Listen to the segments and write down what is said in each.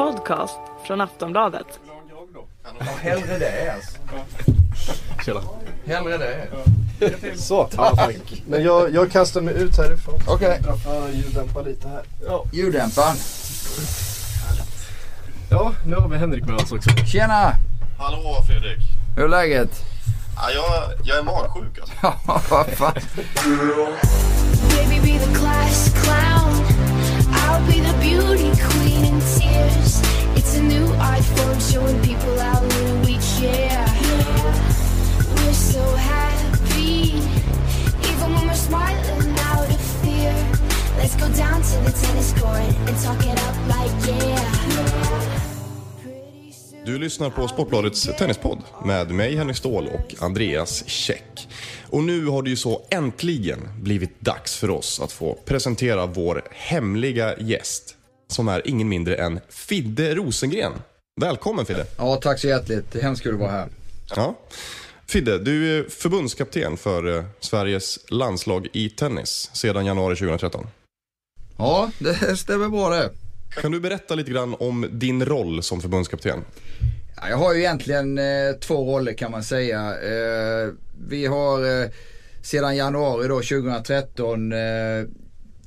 podcast från Aftonbladet. Ja, hellre det alltså. Tjena. Hellre det. Så, tack. Men jag, jag kastar mig ut härifrån. Okej. Får ljuddämpa lite här. Ja. Ljuddämparen. Ja, nu har vi Henrik med oss också. Tjena! Hallå Fredrik. Hur är läget? Ja, jag, jag är magsjuk alltså. Ja, vad fan. I'll be the beauty queen in tears. It's a new art form showing people how little we care. We're so happy, even when we're smiling out of fear. Let's go down to the tennis court and talk it up like yeah. Du lyssnar på Sportbladets tennispodd med mig Henrik Ståhl och Andreas Käck. Och nu har det ju så äntligen blivit dags för oss att få presentera vår hemliga gäst. Som är ingen mindre än Fidde Rosengren. Välkommen Fidde! Ja, tack så hjärtligt. Hemskt kul att vara här. Ja. Fidde, du är förbundskapten för eh, Sveriges landslag i tennis sedan januari 2013. Ja, det stämmer bra det. Kan du berätta lite grann om din roll som förbundskapten? Ja, jag har ju egentligen eh, två roller kan man säga. Eh, vi har eh, sedan januari då 2013 eh,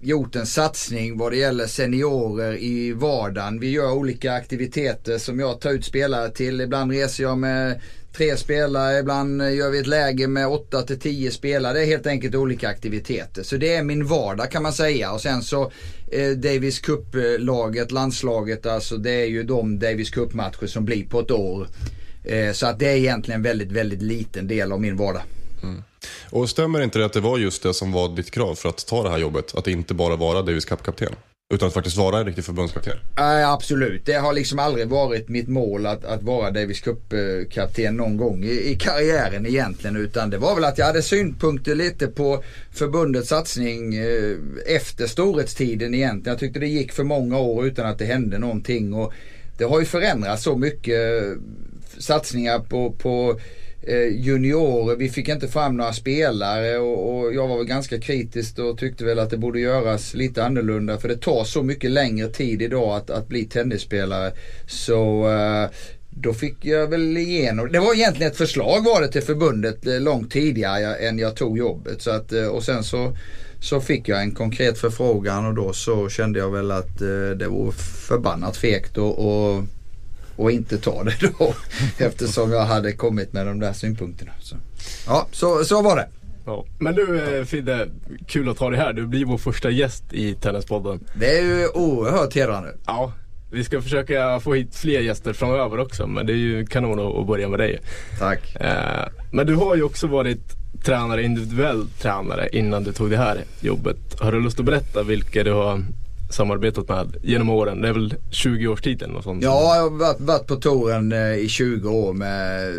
gjort en satsning vad det gäller seniorer i vardagen. Vi gör olika aktiviteter som jag tar ut spelare till. Ibland reser jag med tre spelare, ibland gör vi ett läge med åtta till tio spelare. Det är helt enkelt olika aktiviteter. Så det är min vardag kan man säga. Och sen så eh, Davis Cup-laget, landslaget, alltså det är ju de Davis Cup-matcher som blir på ett år. Eh, så att det är egentligen en väldigt, väldigt liten del av min vardag. Mm. Och stämmer inte det att det var just det som var ditt krav för att ta det här jobbet? Att inte bara vara Davis Cup-kapten? Utan att faktiskt vara en riktig förbundskapten? Nej, absolut. Det har liksom aldrig varit mitt mål att, att vara Davis Cup-kapten någon gång i, i karriären egentligen. Utan det var väl att jag hade synpunkter lite på förbundets satsning eh, efter storhetstiden egentligen. Jag tyckte det gick för många år utan att det hände någonting. Och det har ju förändrats så mycket. Eh, satsningar på, på Eh, juniorer. Vi fick inte fram några spelare och, och jag var väl ganska kritisk och tyckte väl att det borde göras lite annorlunda. För det tar så mycket längre tid idag att, att bli tennisspelare. Så eh, då fick jag väl igenom. Det var egentligen ett förslag var det till förbundet eh, långt tidigare än jag tog jobbet. Så att, eh, och sen så, så fick jag en konkret förfrågan och då så kände jag väl att eh, det var förbannat fegt och, och och inte ta det då eftersom jag hade kommit med de där synpunkterna. Så. Ja, så, så var det. Ja. Men du eh, Fidde, kul att ha dig här. Du blir vår första gäst i Tennispodden. Det är ju oerhört hedrande. Ja, vi ska försöka få hit fler gäster framöver också. Men det är ju kanon att- att börja med dig. Tack. Eh, men du har ju också varit tränare, individuell tränare innan du tog det här jobbet. Har du lust att berätta vilka du har samarbetat med genom åren? Det är väl 20 års tid eller något sånt? Ja, jag har varit, varit på touren eh, i 20 år med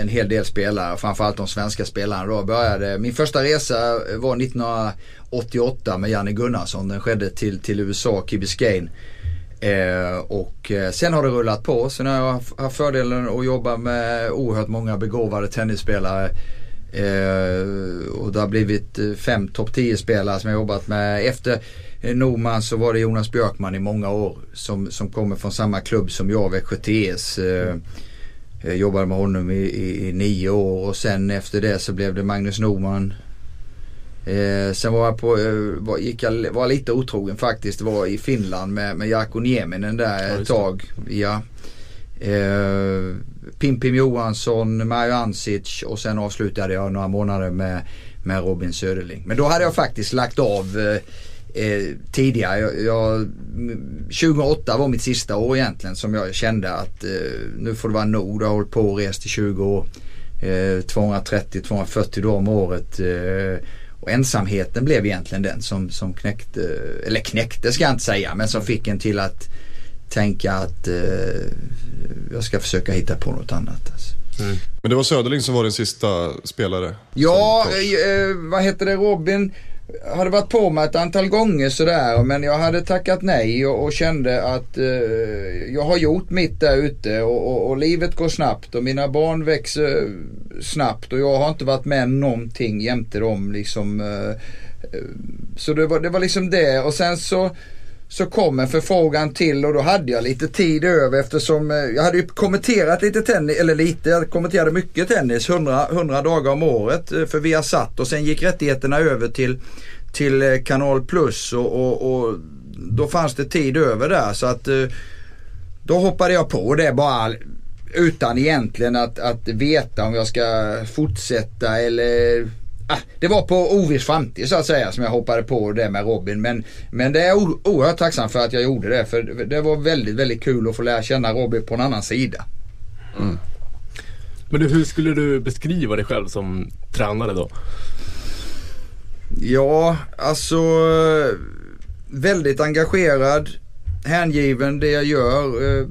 en hel del spelare. Framförallt de svenska spelarna. Då började, min första resa var 1988 med Janne Gunnarsson. Den skedde till, till USA, Key Biscayne. Eh, och eh, sen har det rullat på. Sen har jag haft- fördelen att jobba med oerhört många begåvade tennisspelare. Eh, och det har blivit eh, fem topp 10 spelare som jag jobbat med. Efter Norman så var det Jonas Björkman i många år som, som kommer från samma klubb som jag, Växjö TS. Eh, jag jobbade med honom i, i, i nio år och sen efter det så blev det Magnus Norman. Eh, sen var jag på, eh, var, gick jag, var lite otrogen faktiskt. Var i Finland med, med Jarkko Nieminen där Ja, ett tag. Ja. Eh, Pim Pim Johansson, Mario Ansic och sen avslutade jag några månader med, med Robin Söderling. Men då hade jag faktiskt lagt av eh, eh, tidigare. Jag, jag, m- 2008 var mitt sista år egentligen som jag kände att eh, nu får det vara nog. Jag har hållit på och rest i 20 år. Eh, 230-240 dagar om året. Eh, och ensamheten blev egentligen den som, som knäckte, eller knäckte ska jag inte säga, men som fick en till att tänka att eh, jag ska försöka hitta på något annat. Alltså. Men det var Söderling som var din sista spelare? Ja, eh, vad heter det Robin hade varit på mig ett antal gånger sådär men jag hade tackat nej och, och kände att eh, jag har gjort mitt där ute och, och, och livet går snabbt och mina barn växer snabbt och jag har inte varit med någonting jämte dem liksom. Eh, eh, så det var, det var liksom det och sen så så kom en förfrågan till och då hade jag lite tid över eftersom eh, jag hade ju kommenterat lite tennis, eller lite, jag kommenterade mycket tennis 100, 100 dagar om året eh, för vi har satt och sen gick rättigheterna över till, till eh, Kanal Plus och, och, och då fanns det tid över där. Så att då hoppade jag på det bara utan egentligen att, att veta om jag ska fortsätta eller det var på oviss framtid så att säga som jag hoppade på det med Robin. Men, men det är jag oerhört tacksam för att jag gjorde det. För det var väldigt, väldigt kul att få lära känna Robin på en annan sida. Mm. Men du, hur skulle du beskriva dig själv som tränare då? Ja, alltså väldigt engagerad, hängiven det jag gör. Eh,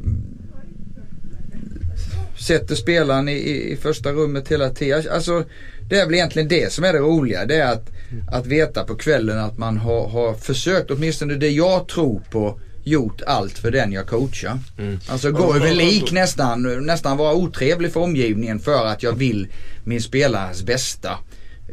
sätter spelaren i, i, första rummet hela tiden. Alltså det är väl egentligen det som är det roliga. Det är att, att veta på kvällen att man har, har försökt, åtminstone det jag tror på, gjort allt för den jag coachar. Mm. Alltså gå över lik nästan, nästan vara otrevlig för omgivningen för att jag vill min spelares bästa.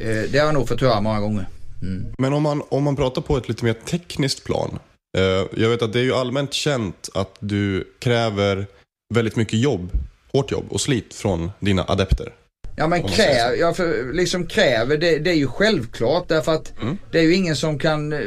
Eh, det har jag nog fått höra många gånger. Mm. Men om man, om man pratar på ett lite mer tekniskt plan. Eh, jag vet att det är ju allmänt känt att du kräver väldigt mycket jobb, hårt jobb och slit från dina adepter. Ja men kräv, ja, för, liksom kräver, det, det, är ju självklart därför att mm. det är ju ingen som kan eh,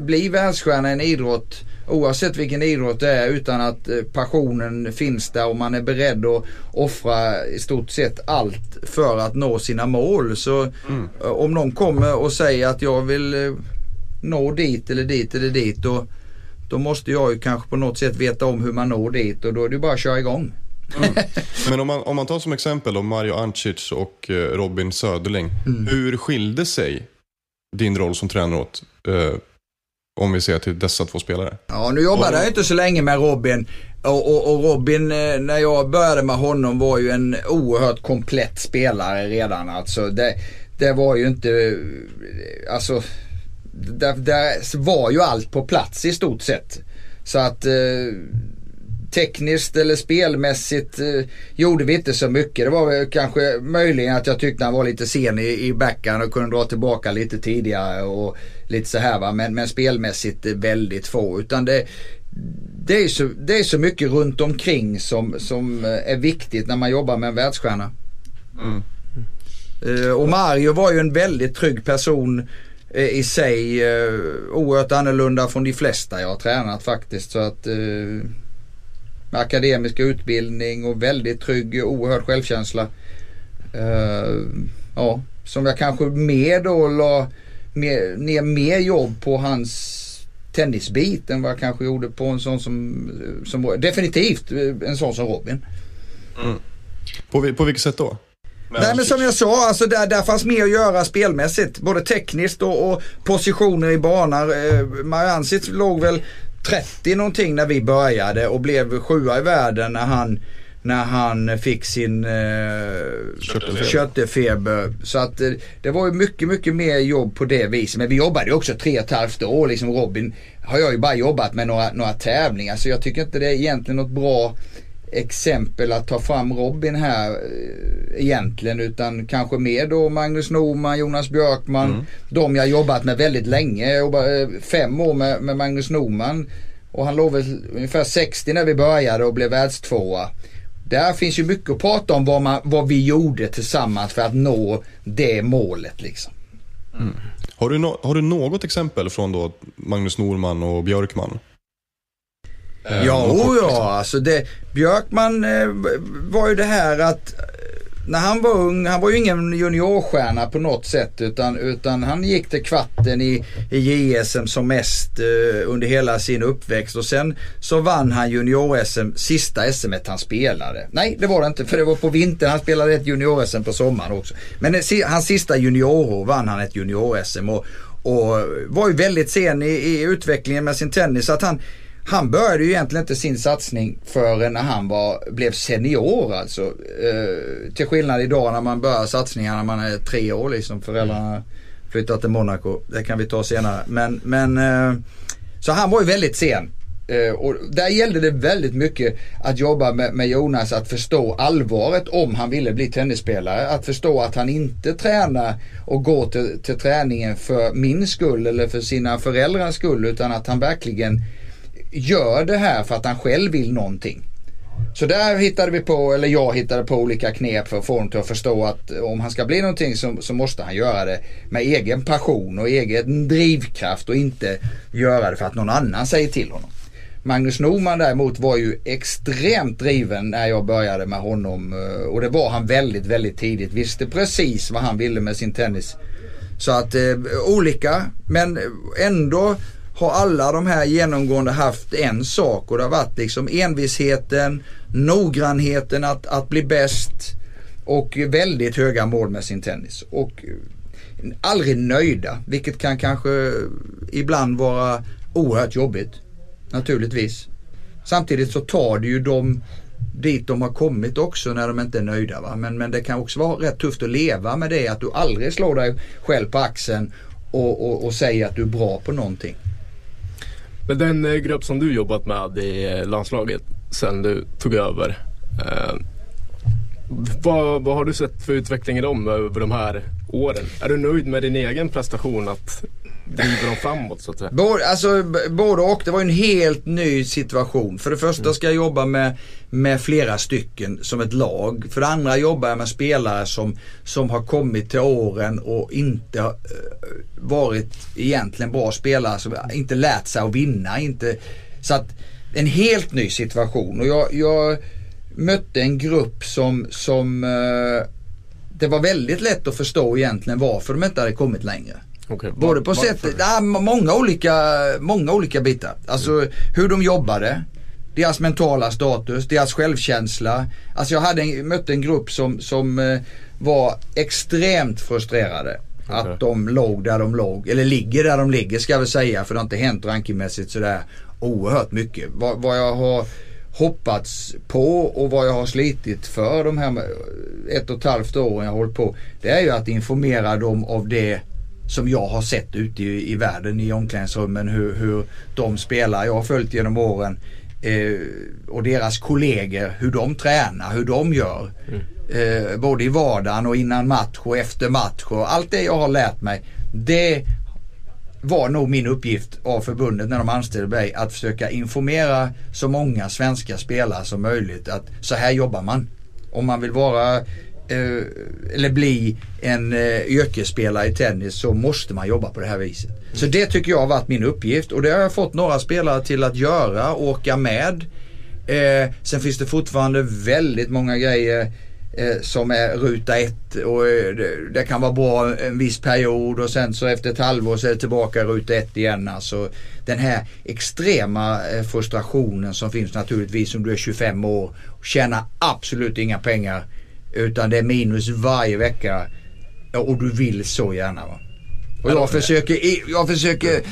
bli världsstjärna i en idrott oavsett vilken idrott det är utan att eh, passionen finns där och man är beredd att offra i stort sett allt för att nå sina mål. Så mm. Eh, om någon kommer och säger att jag vill nå dit eller dit eller dit då, då måste jag ju kanske på något sätt veta om hur man når dit och då är det bara att köra igång. Mm. Men om man, om man tar som exempel då Mario Ancic och eh, Robin Söderling. Mm. Hur skilde sig din roll som tränare åt? Eh, om vi ser till dessa två spelare. Ja, nu jobbade jag inte så länge med Robin. Och, och, och, Robin, eh, när jag började med honom var ju en oerhört komplett spelare redan. Alltså det, det var ju inte, alltså, där, där var ju allt på plats i stort sett. Så att eh, tekniskt eller spelmässigt eh, gjorde vi inte så mycket. Det var väl kanske möjligen att jag tyckte han var lite sen i, i backhand och kunde dra tillbaka lite tidigare och lite så här va. Men, men spelmässigt väldigt få. Utan det, det, är så, det är så mycket runt omkring som, som eh, är viktigt när man jobbar med en världsstjärna. Mm. Uh, och Mario var ju en väldigt trygg person uh, i sig. Uh, oerhört annorlunda från de flesta jag har tränat faktiskt. Så att med akademisk utbildning och väldigt trygg, oerhörd självkänsla. Uh, ja, som jag kanske mer då la mer, ner mer jobb på hans tennisbit än vad jag kanske gjorde på en sån som, som definitivt en sån som Robin. Mm. På, på vilket sätt då? Nej men som jag sa, alltså där, där fanns mer att göra spelmässigt. Både tekniskt och, och positioner i banan. Eh, Mariansic låg väl 30 någonting när vi började och blev sjua i världen när han när han fick sin eh, köttefeber. Så att eh, det var ju mycket, mycket mer jobb på det viset. Men vi jobbade ju också tre och ett halvt år. Liksom Robin har jag ju bara jobbat med några, några tävlingar. Så jag tycker inte det är egentligen något bra exempel att ta fram Robin här eh, egentligen utan kanske mer då Magnus Norman, Jonas Björkman. Mm. De jag jobbat med väldigt länge. Jag jobbade eh, fem år med, med Magnus Norman och han låg väl ungefär 60 när vi började och blev världstvåa. Där finns ju mycket att prata om vad, man, vad vi gjorde tillsammans för att nå det målet liksom. Mm. Har, du no har du något exempel från då Magnus Norman och Björkman? Eh, ja, oh ja, alltså det, Björkman eh, var ju det här att eh, när han var ung, han var ju ingen juniorstjärna på något sätt utan, utan han gick till kvarten i, i JSM som mest eh, under hela sin uppväxt och sen så vann han junior-SM, sista SM han spelade. Nej det var det inte för det var på vintern, han spelade ett junior-SM på sommaren också. Men eh, hans sista juniorår vann han ett junior-SM och, och var ju väldigt sen i, i utvecklingen med sin tennis så att han han började ju egentligen inte sin satsning förrän när han var, blev senior alltså. Eh, till skillnad idag när man börjar satsningar när man är tre år liksom. Föräldrarna flyttar flyttat till Monaco. Det kan vi ta senare. Men, men eh, så han var ju väldigt sen. Eh, och där gällde det väldigt mycket att jobba med, med, Jonas att förstå allvaret om han ville bli tennisspelare. Att förstå att han inte tränar och går till, till träningen för min skull eller för sina föräldrars skull utan att han verkligen gör det här för att han själv vill någonting. Så där hittade vi på, eller jag hittade på olika knep för att få honom till att förstå att om han ska bli någonting så, så måste han göra det med egen passion och egen drivkraft och inte göra det för att någon annan säger till honom. Magnus Norman däremot var ju extremt driven när jag började med honom eh, och det var han väldigt, väldigt tidigt. Visste precis vad han ville med sin tennis. Så att eh, olika men ändå har alla de här genomgående haft en sak och det har varit liksom envisheten, noggrannheten att, att bli bäst och väldigt höga mål med sin tennis. Och eh, aldrig nöjda, vilket kan kanske ibland vara oerhört jobbigt. Naturligtvis. Samtidigt så tar det ju dem dit de har kommit också när de inte är nöjda. Va? Men, men det kan också vara rätt tufft att leva med det att du aldrig slår dig själv på axeln och, och, och säger att du är bra på någonting. Men den eh, grupp som du jobbat med i eh, landslaget sen du tog över. Eh, vad, vad har du sett för utveckling i dem över de här åren? Är du nöjd med din egen prestation att driver dem framåt så att säga? Både, alltså, både och. Det var en helt ny situation. För det första ska jag jobba med, med flera stycken som ett lag. För det andra jobbar jag med spelare som, som har kommit till åren och inte uh, varit egentligen bra spelare. Som inte lärt sig att vinna. Inte, så att en helt ny situation. Och jag, jag mötte en grupp som, som uh, det var väldigt lätt att förstå egentligen varför de inte hade kommit längre. Okay, Både på sättet, ja, många, olika, många olika bitar. Alltså mm. hur de jobbade, deras mentala status, deras självkänsla. Alltså jag hade en, mötte en grupp som, som eh, var extremt frustrerade. Okay. Att de låg där de låg, eller ligger där de ligger ska jag väl säga. För det har inte hänt rankingmässigt sådär oerhört mycket. Vad, vad jag har hoppats på och vad jag har slitit för de här ett och ett halvt åren jag har hållit på. Det är ju att informera dem av det som jag har sett ute i, i världen i omklädningsrummen hur, hur de spelar. Jag har följt genom åren eh, och deras kollegor hur de tränar, hur de gör. Mm. Eh, både i vardagen och innan match och efter match och allt det jag har lärt mig. Det var nog min uppgift av förbundet när de anställde mig att försöka informera så många svenska spelare som möjligt att så här jobbar man. Om man vill vara eller bli en eh, yrkesspelare i tennis så måste man jobba på det här viset. Mm. Så det tycker jag har varit min uppgift och det har jag fått några spelare till att göra, åka med. Eh, sen finns det fortfarande väldigt många grejer eh, som är ruta ett och eh, det, det, kan vara bra en viss period och sen så efter ett halvår så är det tillbaka ruta ett igen. Alltså den här extrema eh, frustrationen som finns naturligtvis om du är 25 år och tjänar absolut inga pengar utan det är minus varje vecka. Och du vill så gärna. Va? Och jag försöker, jag försöker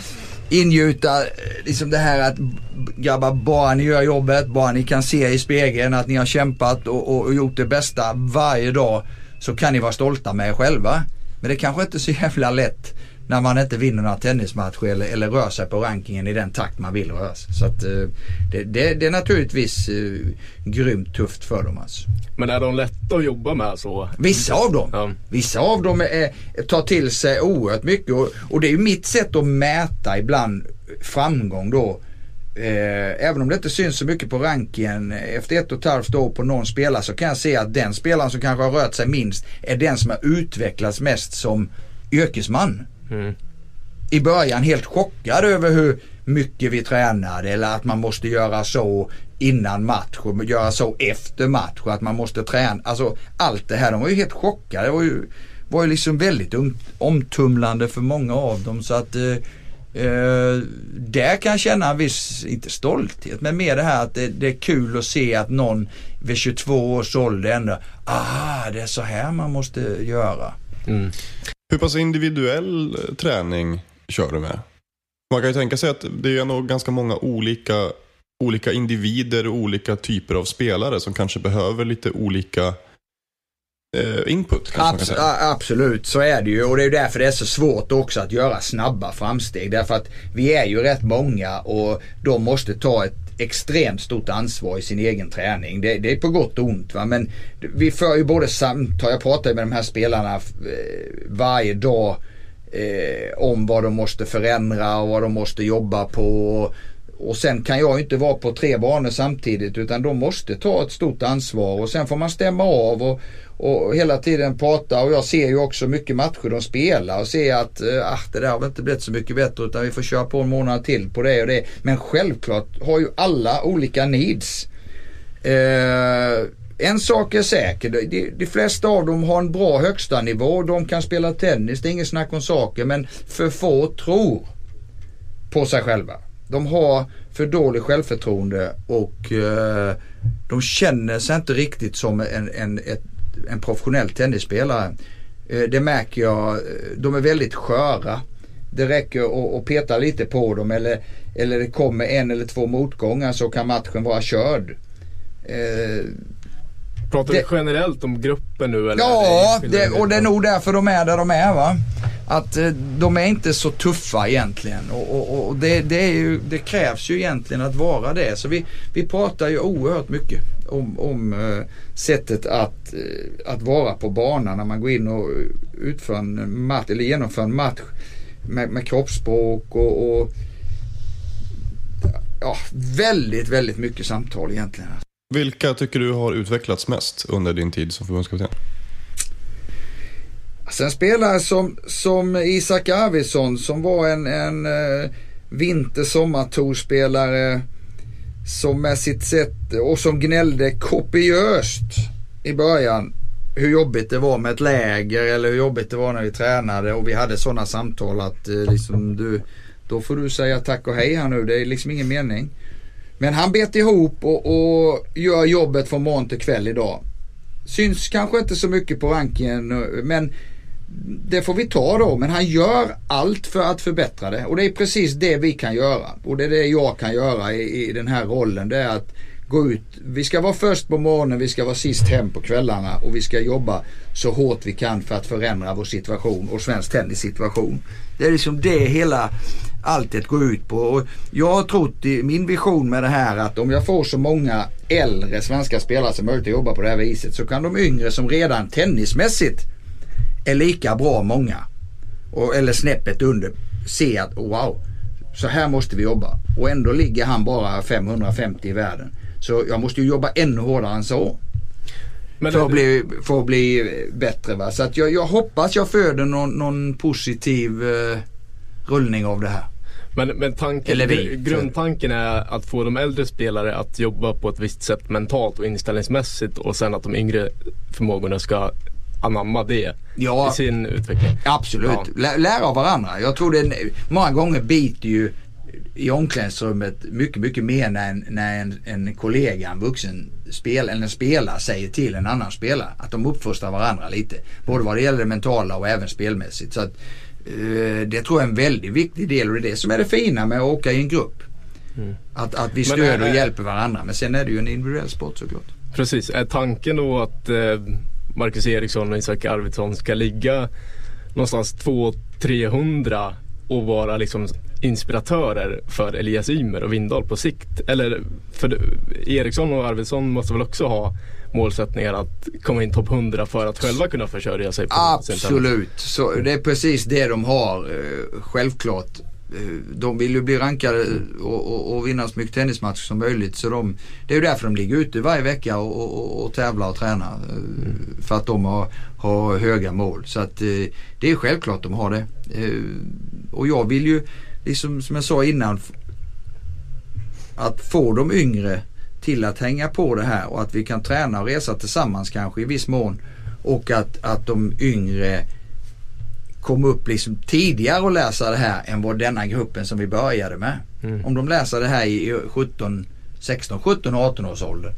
ingjuta liksom det här att grabbar, bara ni gör jobbet, bara ni kan se i spegeln att ni har kämpat och, och, och gjort det bästa varje dag så kan ni vara stolta med er själva. Men det kanske inte är så jävla lätt när man inte vinner några tennismatcher eller, eller rör sig på rankingen i den takt man vill röra sig. Så att, eh, det, det, det, är naturligtvis uh, grymt tufft för dem alltså. Men är de lätta att jobba med så? Vissa av dem. Ja. Vissa av dem är, tar till sig oerhört mycket och, och det är ju mitt sätt att mäta ibland framgång då. Eh, även om det inte syns så mycket på rankingen efter ett och ett halvt år på någon spelare så kan jag se att den spelaren som kanske har rört sig minst är den som har utvecklats mest som yrkesman. Mm. I början helt chockad över hur mycket vi tränade eller att man måste göra så innan match och göra så efter match och att man måste träna. Alltså allt det här, de var ju helt chockade. Det var ju, var ju liksom väldigt omtumlande för många av dem så att eh, eh, där kan jag känna en viss, inte stolthet, men mer det här att det, det, är kul att se att någon vid 22 års ålder ändå, ah det är så här man måste göra. Mm. Hur pass individuell eh, träning kör du med? Man kan ju tänka sig att det är nog ganska många olika, olika individer och olika typer av spelare som kanske behöver lite olika eh, input. Abs absolut, så är det ju. Och det är därför det är så svårt också att göra snabba framsteg. Därför att vi är ju rätt många och de måste ta ett extremt stort ansvar i sin egen träning. Det, det är på gott och ont. Va? Men vi för ju både samtal, jag pratar med de här spelarna eh, varje dag eh, om vad de måste förändra och vad de måste jobba på och sen kan jag inte vara på tre banor samtidigt utan de måste ta ett stort ansvar och sen får man stämma av och, och hela tiden prata och jag ser ju också mycket matcher de spelar och ser att äh, det där har väl inte blivit så mycket bättre utan vi får köra på en månad till på det och det. Men självklart har ju alla olika needs. Eh, en sak är säker, de, de, flesta av dem har en bra högsta nivå. De kan spela tennis, det är inget snack om saker. Men för få tror på sig själva. De har för dåligt självförtroende och eh, de känner sig inte riktigt som en, en, ett, en professionell tennisspelare. Eh, det märker jag. Eh, de är väldigt sköra. Det räcker att peta lite på dem eller, eller det kommer en eller två motgångar så kan matchen vara körd. Eh, Pratar det, vi generellt om gruppen nu? Eller ja, det, och det är nog därför de är där de är. va. Att eh, de är inte så tuffa egentligen. Och, och, och det, det, ju, det, krävs ju egentligen att vara det. Så vi, vi pratar ju oerhört mycket om, om uh, sättet att, uh, att vara på banan när man går in och utför en match, eller genomför en match med, med kroppsspråk och, och ja, väldigt, väldigt mycket samtal egentligen. Vilka tycker du har utvecklats mest under din tid som förbundskapten? Alltså en spelare som, som Isak Arvidsson som var en, en uh, vintersommartorspelare som med sitt sätt och som gnällde kopiöst i början hur jobbigt det var med ett läger eller hur jobbigt det var när vi tränade och vi hade sådana samtal att eh, liksom du, då får du säga tack och hej här nu. Det är liksom ingen mening. Men han bet ihop och, och gör jobbet från morgon till kväll idag. Syns kanske inte så mycket på rankingen men det får vi ta då. Men han gör allt för att förbättra det. Och det är precis det vi kan göra. Och det är det jag kan göra i, i den här rollen. Det är att gå ut. Vi ska vara först på morgonen, vi ska vara sist hem på kvällarna och vi ska jobba så hårt vi kan för att förändra vår situation och svensk tennis situation. Det är liksom det hela alltet går ut på. Och jag har trott i min vision med det här att om jag får så många äldre svenska spelare som möjligt att jobba på det här viset så kan de yngre som redan tennismässigt är lika bra många och, eller snäppet under se att oh, wow, så här måste vi jobba. Och ändå ligger han bara 550 i världen. Så jag måste ju jobba ännu hårdare än så. Men för, att bli, för att bli bättre. Va? Så att jag, jag hoppas jag föder någon, någon positiv eh, rullning av det här. Men, men tanken, vi, grundtanken är att få de äldre spelare att jobba på ett visst sätt mentalt och inställningsmässigt och sen att de yngre förmågorna ska anamma det ja, i sin utveckling. Absolut, ja. lära av varandra. Jag tror det många gånger biter ju i omklädningsrummet mycket, mycket mer när en, när en, en kollega, en vuxen spel, eller en spelare säger till en annan spelare. Att de uppfostrar varandra lite. Både vad det gäller det mentala och även spelmässigt. Så att, det tror jag är en väldigt viktig del och det är det som är det fina med att åka i en grupp. Mm. Att, att vi stöder och hjälper varandra. Men sen är det ju en individuell sport såklart. Precis, är tanken då att eh, Marcus Eriksson och Isak Arvidsson ska ligga någonstans 200-300 och vara liksom inspiratörer för Elias Ymer och Windahl på sikt? Eller för Eriksson och Arvidsson måste väl också ha målsättningar att komma in topp 100 för att själva kunna försörja sig? På Absolut, så det är precis det de har. Eh, självklart. Eh, de vill ju bli rankade och, och, och vinna så mycket tennismatcher som möjligt. Så de, det är ju därför de ligger ute varje vecka och, och, och tävlar och tränar. Mm. För att de har, har höga mål. Så att det är självklart de har det. Och jag vill ju liksom som jag sa innan, att få de yngre till att hänga på det här och att vi kan träna och resa tillsammans kanske i viss mån. Och att, att de yngre kommer upp liksom tidigare och läsa det här än vad denna gruppen som vi började med. Mm. Om de läser det här i 17, 16, 17, 18 års ålder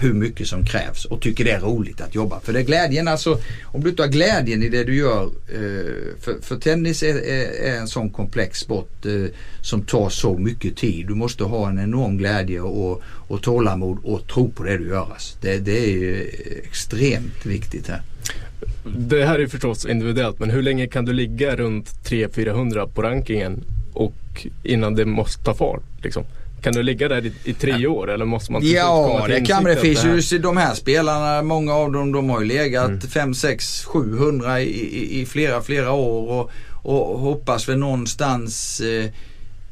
hur mycket som krävs och tycker det är roligt att jobba. För det är glädjen, alltså om du inte har glädjen i det du gör. Eh, för, för tennis är, är, en sån komplex sport eh, som tar så mycket tid. Du måste ha en enorm glädje och, och tålamod och tro på det du gör. Alltså, det, det är extremt viktigt här. Det här är förstås individuellt men hur länge kan du ligga runt 300-400 på rankingen och innan det måste ta fart? Liksom? Kan du ligga där i, i tre år eller måste man Ja det kan. Det finns ju de här spelarna, många av dem de har ju legat 5, 6, 700 i, i, i, flera, flera år och, och hoppas väl någonstans eh,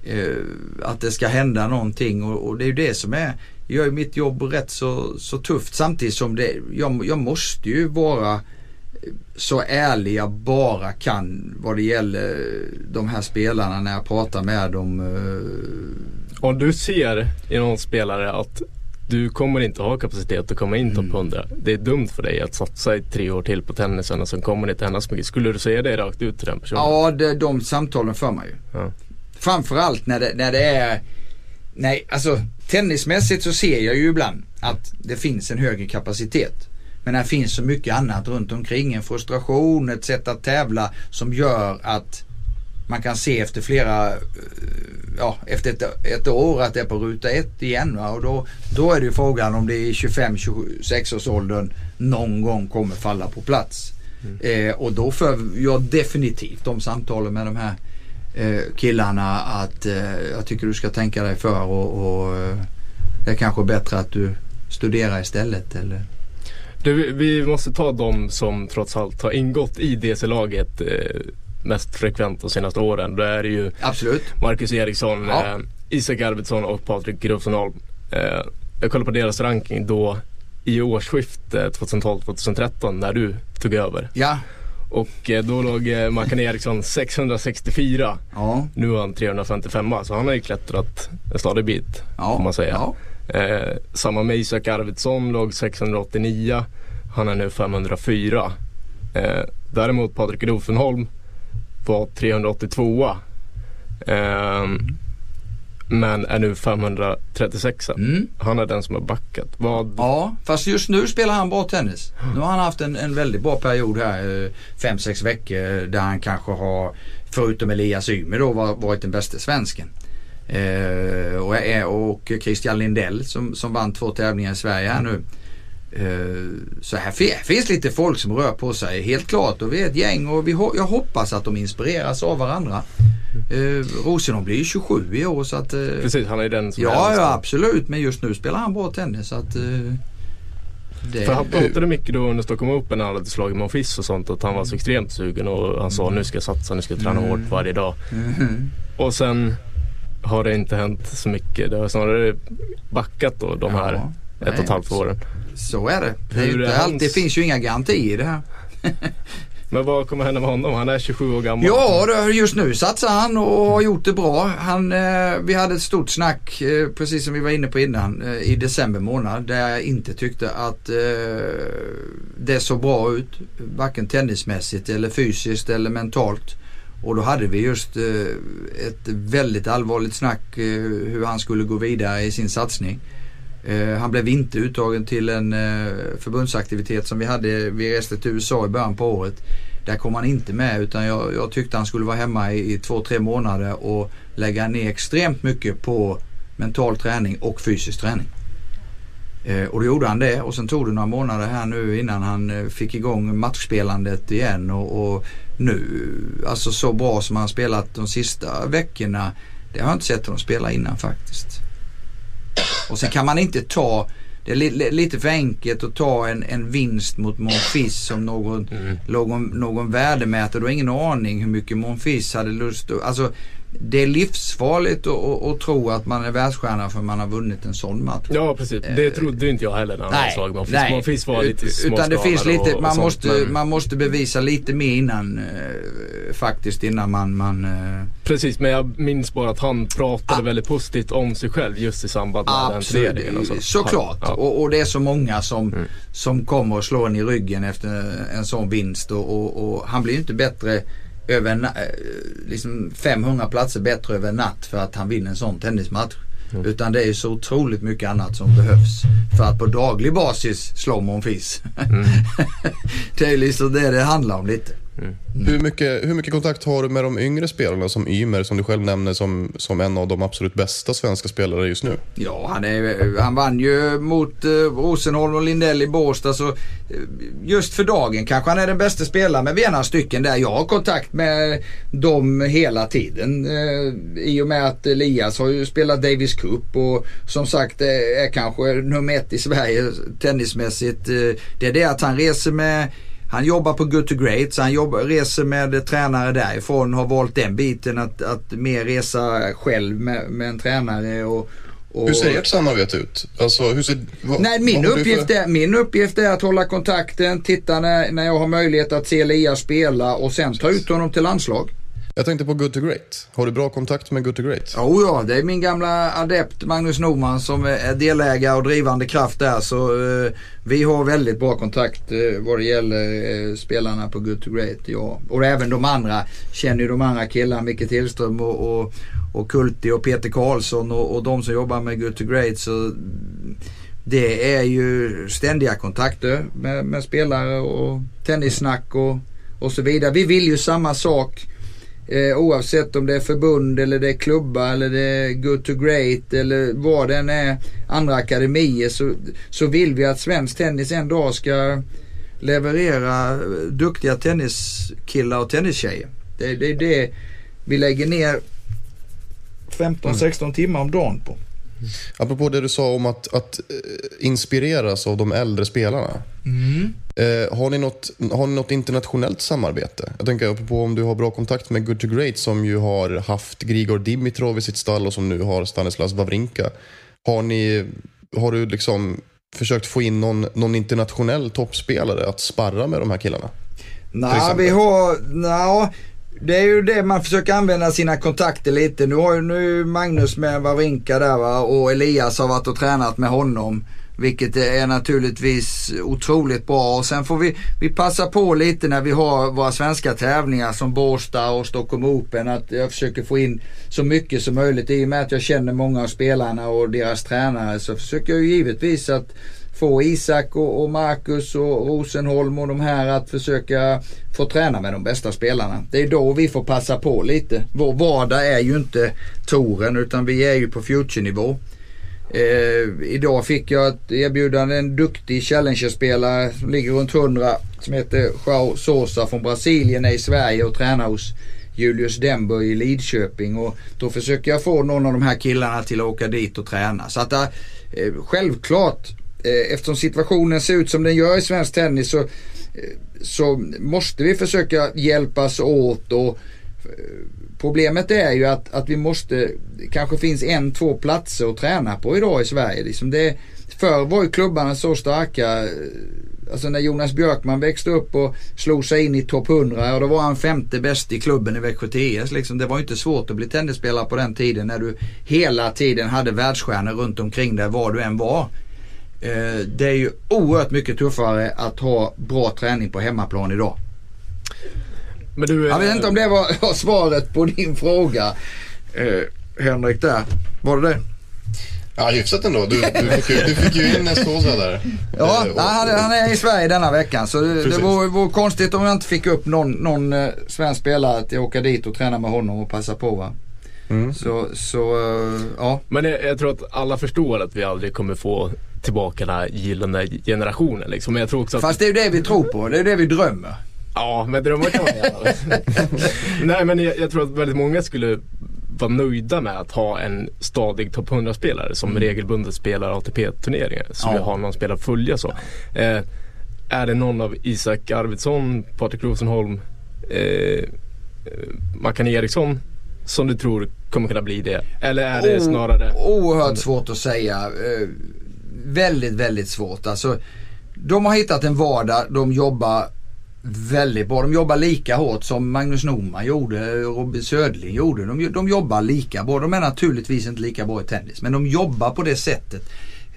eh, att det ska hända någonting. Och, och det är ju det som är gör mitt jobb rätt så, så tufft. Samtidigt som det, jag, jag måste ju vara så ärlig jag bara kan vad det gäller de här spelarna när jag pratar med dem. eh, Om du ser i någon spelare att du kommer inte ha kapacitet att komma in topp 100. Det är dumt för dig att satsa i tre år till på tennisen och sen kommer det inte hända så mycket. Skulle du säga det rakt ut till den personen? Ja, det, de samtalen för man ju. Ja. Framförallt när det, när det är Nej, alltså tennismässigt så ser jag ju ibland att det finns en högre kapacitet. Men det finns så mycket annat runt omkring. En frustration, ett sätt att tävla som gör att man kan se efter flera, eh, ja efter ett, ett år att det är på ruta ett igen. Va? Och då, då är det ju frågan om det i 25-26 års åldern någon gång kommer falla på plats. Eh, och då för jag definitivt de samtalen med de här eh, killarna att eh, jag tycker du ska tänka dig för och, och eh, det är kanske bättre att du studerar istället. Eller? Du, vi måste ta de som trots allt har ingått i DC-laget eh, mest frekvent de senaste åren. Då är det ju Absolut. Marcus Eriksson, Ja. eh, Isak Arvidsson och Patrik Rosenholm. Eh, jag kollade på deras ranking då i årsskiftet 2012-2013 när du tog över. Ja. Och eh, då låg eh, Mackan Eriksson 664. Ja. Nu har han 355 så han har ju klättrat en stadig bit Ja. får man säga. Ja. Eh, samma med Isak Arvidsson låg 689. Han är nu 504. Eh, däremot Patrik Rosenholm var 382. Eh, men är nu 536. Mm. Han är den som har backat. Vad, Ja, fast just nu spelar han bra tennis. Nu har han haft en, en väldigt bra period här, eh, fem sex veckor där han kanske har, förutom Elias Ymer då, var- varit den bästa svensken. Eh, och, är- och Christian Lindell som, som vann två tävlingar i Sverige här nu. Eh, så här, fi- här finns lite folk som rör på sig, helt klart. Och vi är ett gäng och vi, jag hoppas att de inspireras av varandra. Eh, Rosenholm blir ju 27 i år så att... Eh, precis, han är den som är Ja, äldst. ja absolut. Men just nu spelar han bra tennis. Så att, eh, det, För han pratade mycket då under Stockholm Open när han hade slagit Monfils och sånt att han var så extremt sugen och han sa nu ska jag satsa, nu ska jag träna Mm. hårt varje dag. Mhm. Och sen har det inte hänt så mycket. Det har snarare backat då de här Ja, ett och ett halvt åren. Så är det. Det, är Hur är hans- det finns ju inga garantier i det här. Men vad kommer hända med honom? Han är 27 år gammal. Ja, just nu satsar han och har gjort det bra. Han, eh, vi hade ett stort snack, eh, precis som vi var inne på innan, eh, i december månad där jag inte tyckte att det såg bra ut. Varken tennismässigt eller fysiskt eller mentalt. Och då hade vi just eh, ett väldigt allvarligt snack eh, hur han skulle gå vidare i sin satsning. Eh, han blev inte uttagen till en eh, förbundsaktivitet som vi hade. Vi reste till USA i början på året. Där kom han inte med utan jag, jag tyckte han skulle vara hemma i, i två, tre månader och lägga ner extremt mycket på mental träning och fysisk träning. Eh, och då gjorde han det och sen tog det några månader här nu innan han eh, fick igång matchspelandet igen och, och nu, alltså så bra som han spelat de sista veckorna, det har jag inte sett honom spela innan faktiskt. Och sen kan man inte ta, det är li, li, lite för enkelt att ta en, en vinst mot Monfils som någon, någon, någon värdemätare. Du har ingen aning hur mycket Monfils hade lust att, alltså det är livsfarligt att, tro att man är världsstjärna för man har vunnit en sån match. Ja precis, det trodde inte jag heller när han hade slagit Monfils. Monfils var lite Ut- Utan det finns lite, och- man, och sånt, måste, men- man måste bevisa lite mer innan eh, faktiskt innan man, man eh, Precis, men jag minns bara att han pratade Ah. väldigt positivt om sig själv just i samband med den Absolut, turneringen. och så. såklart. Ja. Och, och det är så många som, Mm. som kommer och slår en i ryggen efter en sån vinst. Och, och, och han blir ju inte bättre över eh, liksom 500 platser bättre över en natt för att han vinner en sån tennismatch. Mm. Utan det är så otroligt mycket annat som behövs för att på daglig basis slå Monfils. Mm. det är liksom det det handlar om lite. Hur, mycket, hur mycket kontakt har du med de yngre spelarna som Ymer, som du själv nämner som, som en av de absolut bästa svenska spelare just nu? Ja, han, är, han vann ju mot eh, Rosenholm och Lindell i Båstad så eh, just för dagen kanske han är den bästa spelaren men vi är några stycken där. Jag har kontakt med dem hela tiden eh, i och med att Elias har ju spelat Davis Cup och som sagt eh, är kanske nummer ett i Sverige tennismässigt. Eh, det är det att han reser med han jobbar på Good to Great så han jobbar, reser med tränare därifrån. Har valt den biten att, att mer resa själv med, med en tränare. Och, och... Hur ser ert samarbete ut? Alltså, hur ser, vad, Nej, min, uppgift för- är, min uppgift är att hålla kontakten, titta när, när jag har möjlighet att se Elias spela och sen ta ut honom till landslag. Jag tänkte på Good to Great. Har du bra kontakt med Good to Great? Oh ja, det är min gamla adept Magnus Norman som är delägare och drivande kraft där. Så eh, vi har väldigt bra kontakt eh, vad det gäller eh, spelarna på Good to Great. Ja. Och även de andra känner ju de andra killarna, Micke Tillström och, och, och Kulti och Peter Karlsson och, och de som jobbar med Good to Great. Så det är ju ständiga kontakter med, med spelare och tennissnack och, och så vidare. Vi vill ju samma sak. Eh, oavsett om det är förbund eller det är klubbar eller det är good to great eller vad den är. Andra akademier så, så vill vi att svensk tennis en dag ska leverera duktiga tenniskillar och tennistjejer. Det, det är det vi lägger ner 15-16 timmar om dagen på. Apropå det du sa om att, att eh, inspireras av de äldre spelarna. Eh, har, ni något, har ni något internationellt samarbete? Jag tänker apropå om du har bra kontakt med Good to Great som ju har haft Grigor Dimitrov i sitt stall och som nu har Stanislas Wawrinka. Har, ni, har du liksom försökt få in någon, någon internationell toppspelare att sparra med de här killarna? Nej, vi har, nej, det är ju det man försöker använda sina kontakter lite. Nu har ju nu Magnus med Wawrinka där va och Elias har varit och tränat med honom. Vilket är naturligtvis otroligt bra. Och sen får vi, vi passa på lite när vi har våra svenska tävlingar som Båstad och Stockholm Open. Att jag försöker få in så mycket som möjligt. I och med att jag känner många av spelarna och deras tränare så försöker jag ju givetvis att få Isak och, och Marcus och Rosenholm och de här att försöka få träna med de bästa spelarna. Det är då vi får passa på lite. Vår vardag är ju inte touren utan vi är ju på future-nivå. Eh, idag fick jag ett erbjudande, en duktig Challenger-spelare som ligger runt 100 som heter Joao Sosa från Brasilien är i Sverige och tränar hos Julius Dembo i Lidköping och då försöker jag få någon av de här killarna till att åka dit och träna. Så att eh, självklart Eh, eftersom situationen ser ut som den gör i svensk tennis så, eh, så måste vi försöka hjälpas åt och eh, Problemet är ju att, att vi måste, kanske finns en, två platser att träna på idag i Sverige. Liksom det, förr var ju klubbarna så starka. Alltså när Jonas Björkman växte upp och slog sig in i topp 100 och då var han femte bäst i klubben i Växjö TS. Liksom. Det var ju inte svårt att bli tennisspelare på den tiden när du hela tiden hade världsstjärnor runt omkring dig var du än var. Eh, Det är ju oerhört mycket tuffare att ha bra träning på hemmaplan idag. Men du, Jag vet inte om det var, var svaret på din fråga eh, Henrik där. Var det det? Ja, hyfsat ändå. Du, du, fick, ju, du fick ju in Sosa där. Ja, Eh, och- han, är- han är i Sverige denna veckan så det, det vore, vore konstigt om jag inte fick upp någon, någon eh, svensk spelare att åka dit och träna med honom och passa på va. Mm. Så, så eh, ja. Men jag, jag tror att alla förstår att vi aldrig kommer få tillbaka den här gyllene generationen liksom. Men jag tror också att... Fast det är ju det vi tror på. Det är det vi drömmer. Ja, men drömmar kan man göra. Nej, men jag, jag tror att väldigt många skulle vara nöjda med att ha en stadig topp 100-spelare som regelbundet spelar ATP-turneringar. Som Ja. jag har någon spelare att följa så. Eh, är det någon av Isak Arvidsson, Patrik Rosenholm, eh, eh, Mackan Eriksson som du tror kommer kunna bli det? Eller är det snarare... Oerhört svårt att säga. Väldigt, väldigt svårt. Alltså, de har hittat en vardag. De jobbar väldigt bra. De jobbar lika hårt som Magnus Norman gjorde Robin Södling gjorde. De, de jobbar lika bra. De är naturligtvis inte lika bra i tennis. Men de jobbar på det sättet.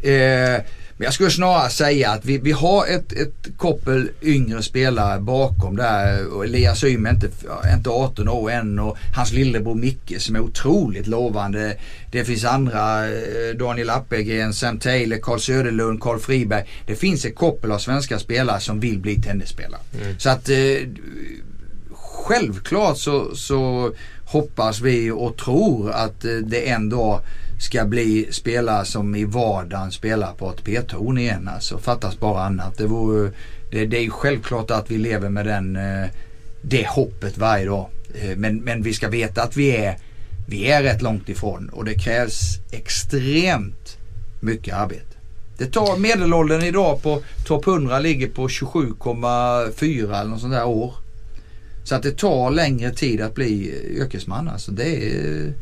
Eh, men jag skulle snarare säga att vi, vi har ett, ett koppel yngre spelare bakom där. Och Elias Ym är inte, inte 18 år än och hans lillebror Micke som är otroligt lovande. Det finns andra, eh, Daniel Appelgren, Sam Taylor, Carl Söderlund, Carl Friberg. Det finns ett koppel av svenska spelare som vill bli tennisspelare. Så att eh, självklart så, så hoppas vi och tror att eh, det en dag ska bli spelare som i vardagen spelar på ett P-torn igen. Alltså fattas bara annat. Det, vore, det, det är ju självklart att vi lever med den, eh, det hoppet varje dag. Eh, men, men vi ska veta att vi är, vi är rätt långt ifrån och det krävs extremt mycket arbete. Det tar medelåldern idag på topp 100 ligger på 27,4 eller något sånt där år. Så att det tar längre tid att bli eh, yrkesman. Alltså det är,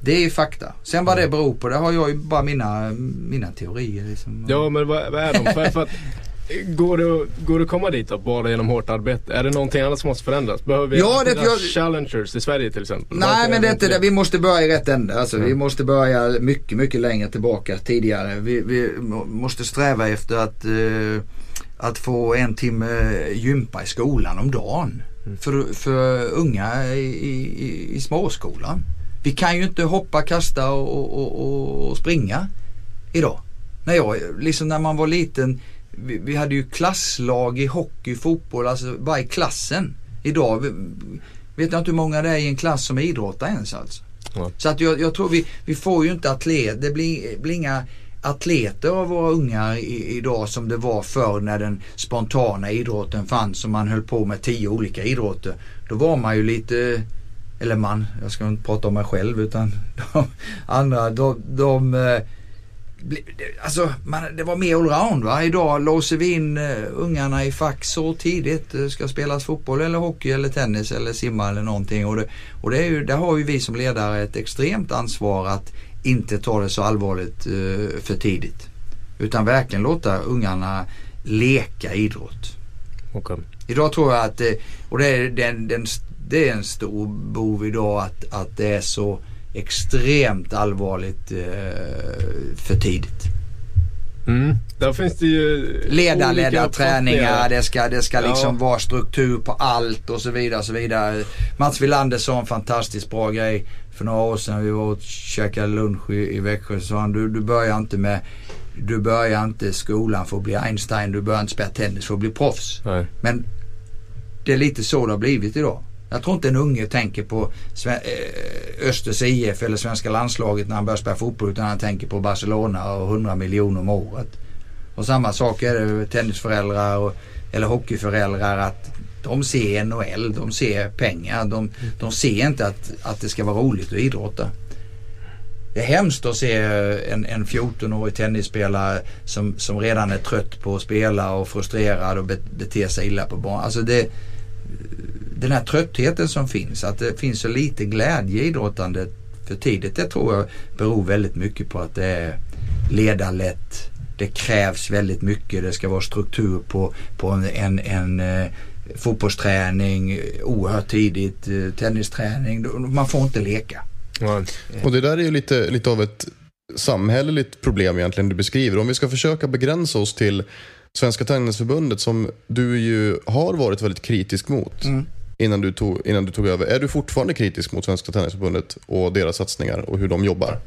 det är fakta. Sen vad det beror på det har jag ju bara mina, mina teorier. Liksom. Ja men vad, vad är de? för, för att, går, det, går det att komma dit då, bara genom hårt arbete? Är det någonting annat som måste förändras? Behöver vi Ja, det- jag- challengers i Sverige till exempel? Nej men det är inte det. Vi måste börja i rätt ände. Alltså, Vi Mm. måste börja mycket, mycket längre tillbaka tidigare. Vi, vi må- måste sträva efter att, eh, att få en timme gympa i skolan om dagen. För, för unga i, i, i småskolan. Vi kan ju inte hoppa, kasta och, och, och, och springa idag. När, jag, liksom när man var liten, vi, vi hade ju klasslag i hockey, fotboll, alltså bara i klassen. Idag vet jag inte hur många det är i en klass som idrottar ens alltså. Ja. Så att jag, jag tror vi, vi får ju inte atlet, det blir, blir inga atleter av våra ungar i, idag som det var förr när den spontana idrotten fanns och man höll på med tio olika idrotter. Då var man ju lite, eller man, jag ska inte prata om mig själv utan de andra, de, de eh, Alltså man, det var mer allround va. Idag låser vi in uh, ungarna i fack så tidigt. Det ska spelas fotboll eller hockey eller tennis eller simma eller någonting. Och, det, och det är ju, där har ju vi som ledare ett extremt ansvar att inte ta det så allvarligt eh, för tidigt. Utan verkligen låta ungarna leka idrott. Okej. Idag tror jag att, eh, och det är, den, den, det är en stor bov idag att, att det är så extremt allvarligt eh, för tidigt. Mm. Där finns det ju Ledarledda olika träningar, uppfattningar. det ska, det ska liksom Ja. vara struktur på allt och så vidare. Och så vidare. Mats Wilander sa en fantastiskt bra grej för några år sedan. Vi var och käkade lunch i, i Växjö. Så sa han, du, du börjar inte med du börjar inte skolan för att bli Einstein, du börjar inte spela tennis för att bli proffs. Nej. Men det är lite så det har blivit idag. Jag tror inte en unge tänker på eh, Östers IF eller svenska landslaget när han börjar spela fotboll utan han tänker på Barcelona och 100 miljoner om året. Och samma sak är det med tennisföräldrar och, eller hockeyföräldrar att de ser NHL, de ser pengar. De, de ser inte att, att det ska vara roligt att idrotta. Det är hemskt att se en, en 14-årig tennisspelare som, som redan är trött på att spela och frustrerad och be, bete sig illa på banan. Alltså det, den här tröttheten som finns, att det finns så lite glädje i idrottandet för tidigt. Det tror jag beror väldigt mycket på att det är ledarlätt. Det krävs väldigt mycket. Det ska vara struktur på, på en, en, en eh, fotbollsträning oerhört tidigt, eh, tennisträning. Man får inte leka. Ja. Och det där är ju lite, lite av ett samhälleligt problem egentligen du beskriver. Om vi ska försöka begränsa oss till Svenska Tennisförbundet som du ju har varit väldigt kritisk mot innan, du tog, innan du tog över. Är du fortfarande kritisk mot Svenska Tennisförbundet och deras satsningar och hur de jobbar?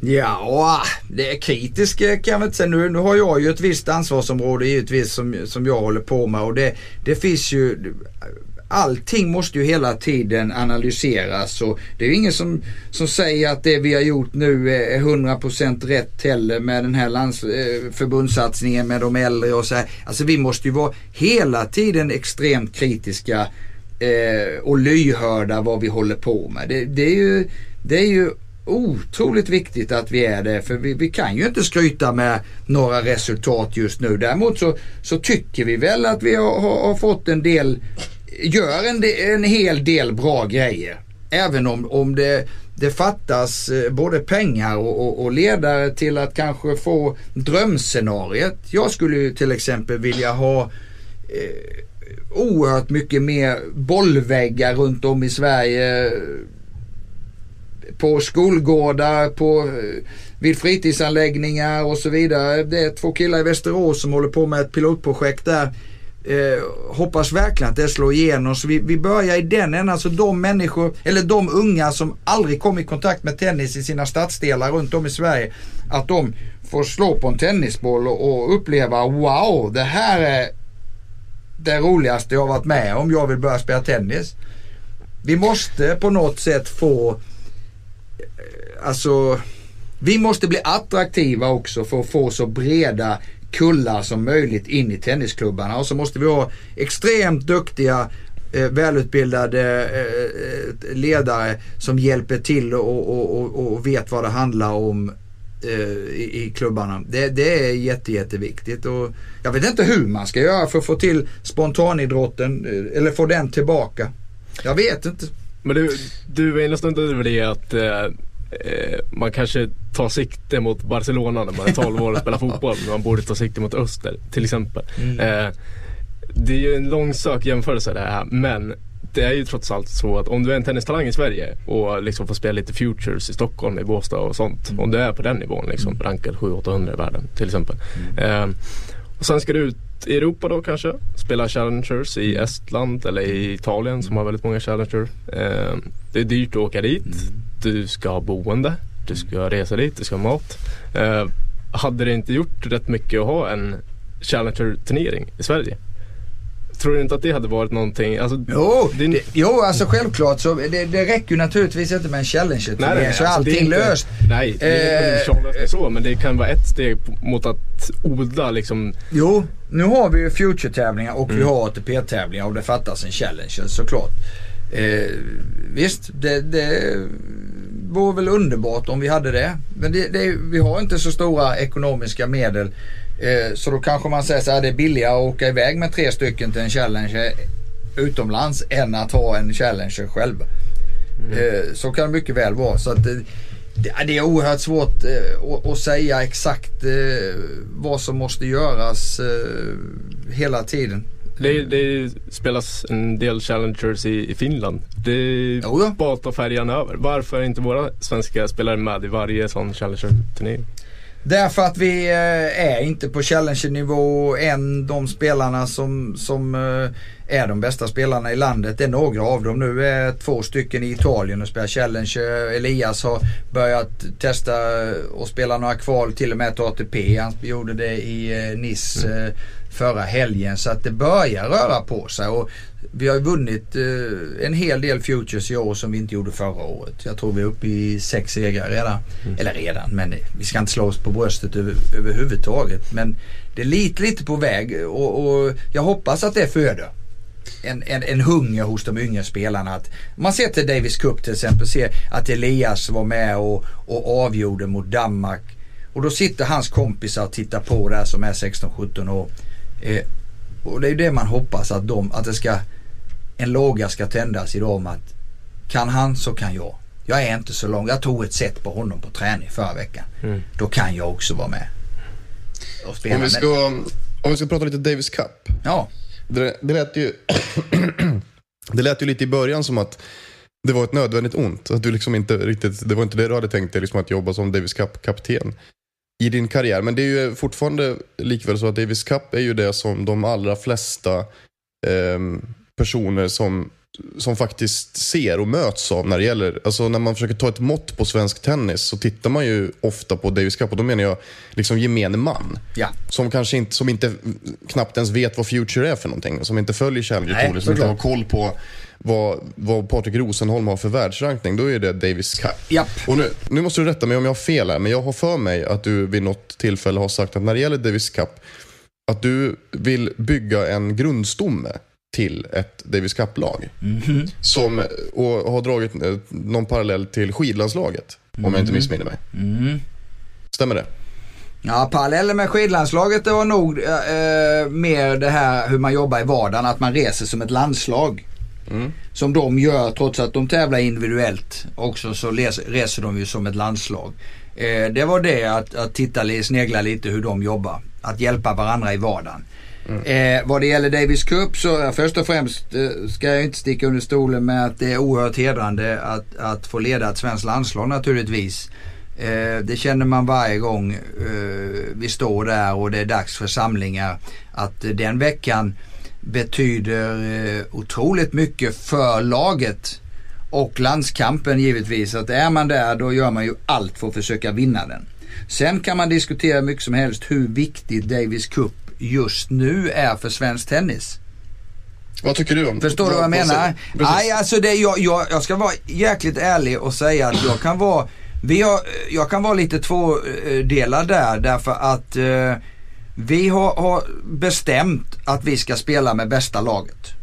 Ja, det är kritisk eh, kan jag väl inte säga. Nu, nu har jag ju ett visst ansvarsområde givetvis som, som jag håller på med och det, det finns ju Allting måste ju hela tiden analyseras och det är ju ingen som, som säger att det vi har gjort nu är 100% rätt heller med den här lands, eh, förbundssatsningen med de äldre och så här. Alltså vi måste ju vara hela tiden extremt kritiska eh, och lyhörda vad vi håller på med. Det, det är ju, det är ju otroligt viktigt att vi är det för vi, vi kan ju inte skryta med några resultat just nu. Däremot så, så tycker vi väl att vi har, har, har fått en del, gör en, en hel del bra grejer. Även om, om det, det fattas eh, både pengar och, och, och ledare till att kanske få drömscenariet. Jag skulle ju till exempel vilja ha eh, oerhört mycket mer bollväggar runt om i Sverige på skolgårdar, på, eh, vid fritidsanläggningar och så vidare. Det är två killar i Västerås som håller på med ett pilotprojekt där. Eh, hoppas verkligen att det slår igenom. Så vi, vi börjar i den änden. Alltså de människor, eller de unga som aldrig kom i kontakt med tennis i sina stadsdelar runt om i Sverige. Att de får slå på en tennisboll och, och uppleva wow, det här är det roligaste jag har varit med om. Jag vill börja spela tennis. Vi måste på något sätt få eh, alltså vi måste bli attraktiva också för att få så breda kullar som möjligt in i tennisklubbarna och så måste vi ha extremt duktiga eh, välutbildade eh, eh ledare som hjälper till och, och, och, och vet vad det handlar om i, i klubbarna. Det, det är jätte, jätteviktigt. Och jag vet inte hur man ska göra för att få till spontanidrotten eh, eller få den tillbaka. Jag vet inte. Men du, du inne och stundade över det att eh, eh, man kanske tar sikte mot Barcelona när man är 12 år och spelar fotboll. Men man borde ta sikte mot Öster till exempel. Eh, det är ju en långsök jämförelse det här men det är ju trots allt så att om du är en tennistalang i Sverige och liksom får spela lite futures i Stockholm, i Båstad och sånt. Om du är på den nivån liksom, rankad 700-800 i världen till exempel. Eh, och sen ska du ut i Europa då kanske, spela challengers i Estland eller i Italien som har väldigt många challengers. Eh, det är dyrt att åka dit. Du ska ha boende, du ska resa dit, du ska ha mat. Eh, hade det inte gjort rätt mycket att ha en challenger-turnering i Sverige? Tror du inte att det hade varit någonting? Alltså, Jo, är- det, jo alltså självklart så det, det räcker ju naturligtvis inte med en challenge Nej, nej, så är alltså, allting inte- löst. Nej, det är Eh, inte Charles så, men det kan vara ett steg mot att odla liksom. Jo, nu har vi ju Future-tävlingar och vi har ATP-tävlingar och det fattas en challenge såklart. Eh, visst, det, det vore väl underbart om vi hade det. Men det, det, vi har inte så stora ekonomiska medel. Eh, så då kanske man säger så här, det är billigare att åka iväg med tre stycken till en challenge utomlands än att ha en challenge själv. Eh, så kan det mycket väl vara. Så att det, det, är oerhört svårt eh, att, säga exakt eh, vad som måste göras eh, hela tiden. Det, det spelas en del challengers i, i Finland. Det ta färjan över. Varför är inte våra svenska spelare med i varje sån challenger-turnering? Därför att vi eh, är inte på challenger-nivå än de spelarna som, som eh, är de bästa spelarna i landet. Det är några av dem. Nu är två stycken i Italien och spelar challenge. Elias har börjat testa och spela några kval till och med till ATP. Han gjorde det i eh, Nice eh, förra helgen. Så att det börjar röra på sig. Och vi har vunnit eh, en hel del Futures i år som vi inte gjorde förra året. Jag tror vi är uppe i sex segrar redan. Eller redan, men vi ska inte slå oss på bröstet över, överhuvudtaget. Men det är lite, lite på väg och, och jag hoppas att det föder en, en, en hunger hos de yngre spelarna. Att man ser till Davis Cup till exempel, ser att Elias var med och, och avgjorde mot Danmark. Och då sitter hans kompisar och tittar på där som är 16-17 år. Eh, och det är ju det man hoppas att, de, att det ska, en låga ska tändas i dem att kan han så kan jag. Jag är inte så lång. Jag tog ett set på honom på träning förra veckan. Då kan jag också vara med. Och spela Om vi, med- ska, om vi ska prata lite Davis Cup. Ja, Det, det, lät ju, det lät ju lite i början som att det var ett nödvändigt ont. Att du liksom inte riktigt, det var inte det du hade tänkt dig, liksom att jobba som Davis Cup-kapten i din karriär. Men det är ju fortfarande likväl så att Davis Cup är ju det som de allra flesta ehm, personer som, som faktiskt ser och möts av när det gäller, alltså när man försöker ta ett mått på svensk tennis så tittar man ju ofta på Davis Cup och då menar jag liksom gemene man. ja. Som kanske inte, som inte knappt ens vet vad Future är för någonting. Som inte följer Challenger Tour, som inte har koll på vad, vad Patrik Rosenholm har för världsrankning. Då är det Davis Cup. Japp. Och nu, nu måste du rätta mig om jag har fel här, men jag har för mig att du vid något tillfälle har sagt att när det gäller Davis Cup, att du vill bygga en grundstomme till ett Davis Cup-lag. Som, och har dragit eh, någon parallell till skidlandslaget, om jag inte missminner mig. Stämmer det? Ja, parallellen med skidlandslaget det var nog eh, mer det här hur man jobbar i vardagen. Att man reser som ett landslag. Som de gör trots att de tävlar individuellt. Också så reser de ju som ett landslag. Eh, det var det att, att titta, snegla lite hur de jobbar. Att hjälpa varandra i vardagen. Eh, vad det gäller Davis Cup så eh, först och främst eh, ska jag inte sticka under stolen med att det är oerhört hedrande att, att få leda ett svenskt landslag naturligtvis. Eh, det känner man varje gång eh, vi står där och det är dags för samlingar. Att eh, den veckan betyder eh, otroligt mycket för laget och landskampen givetvis. Att är man där då gör man ju allt för att försöka vinna den. Sen kan man diskutera mycket som helst hur viktigt Davis Cup just nu är för svensk tennis. Vad tycker du om Förstår du vad jag menar? Nej, alltså det, jag, jag, jag ska vara jäkligt ärlig och säga att jag kan vara, vi har, jag kan vara lite tvådelad där därför att eh, vi har, har bestämt att vi ska spela med bästa laget.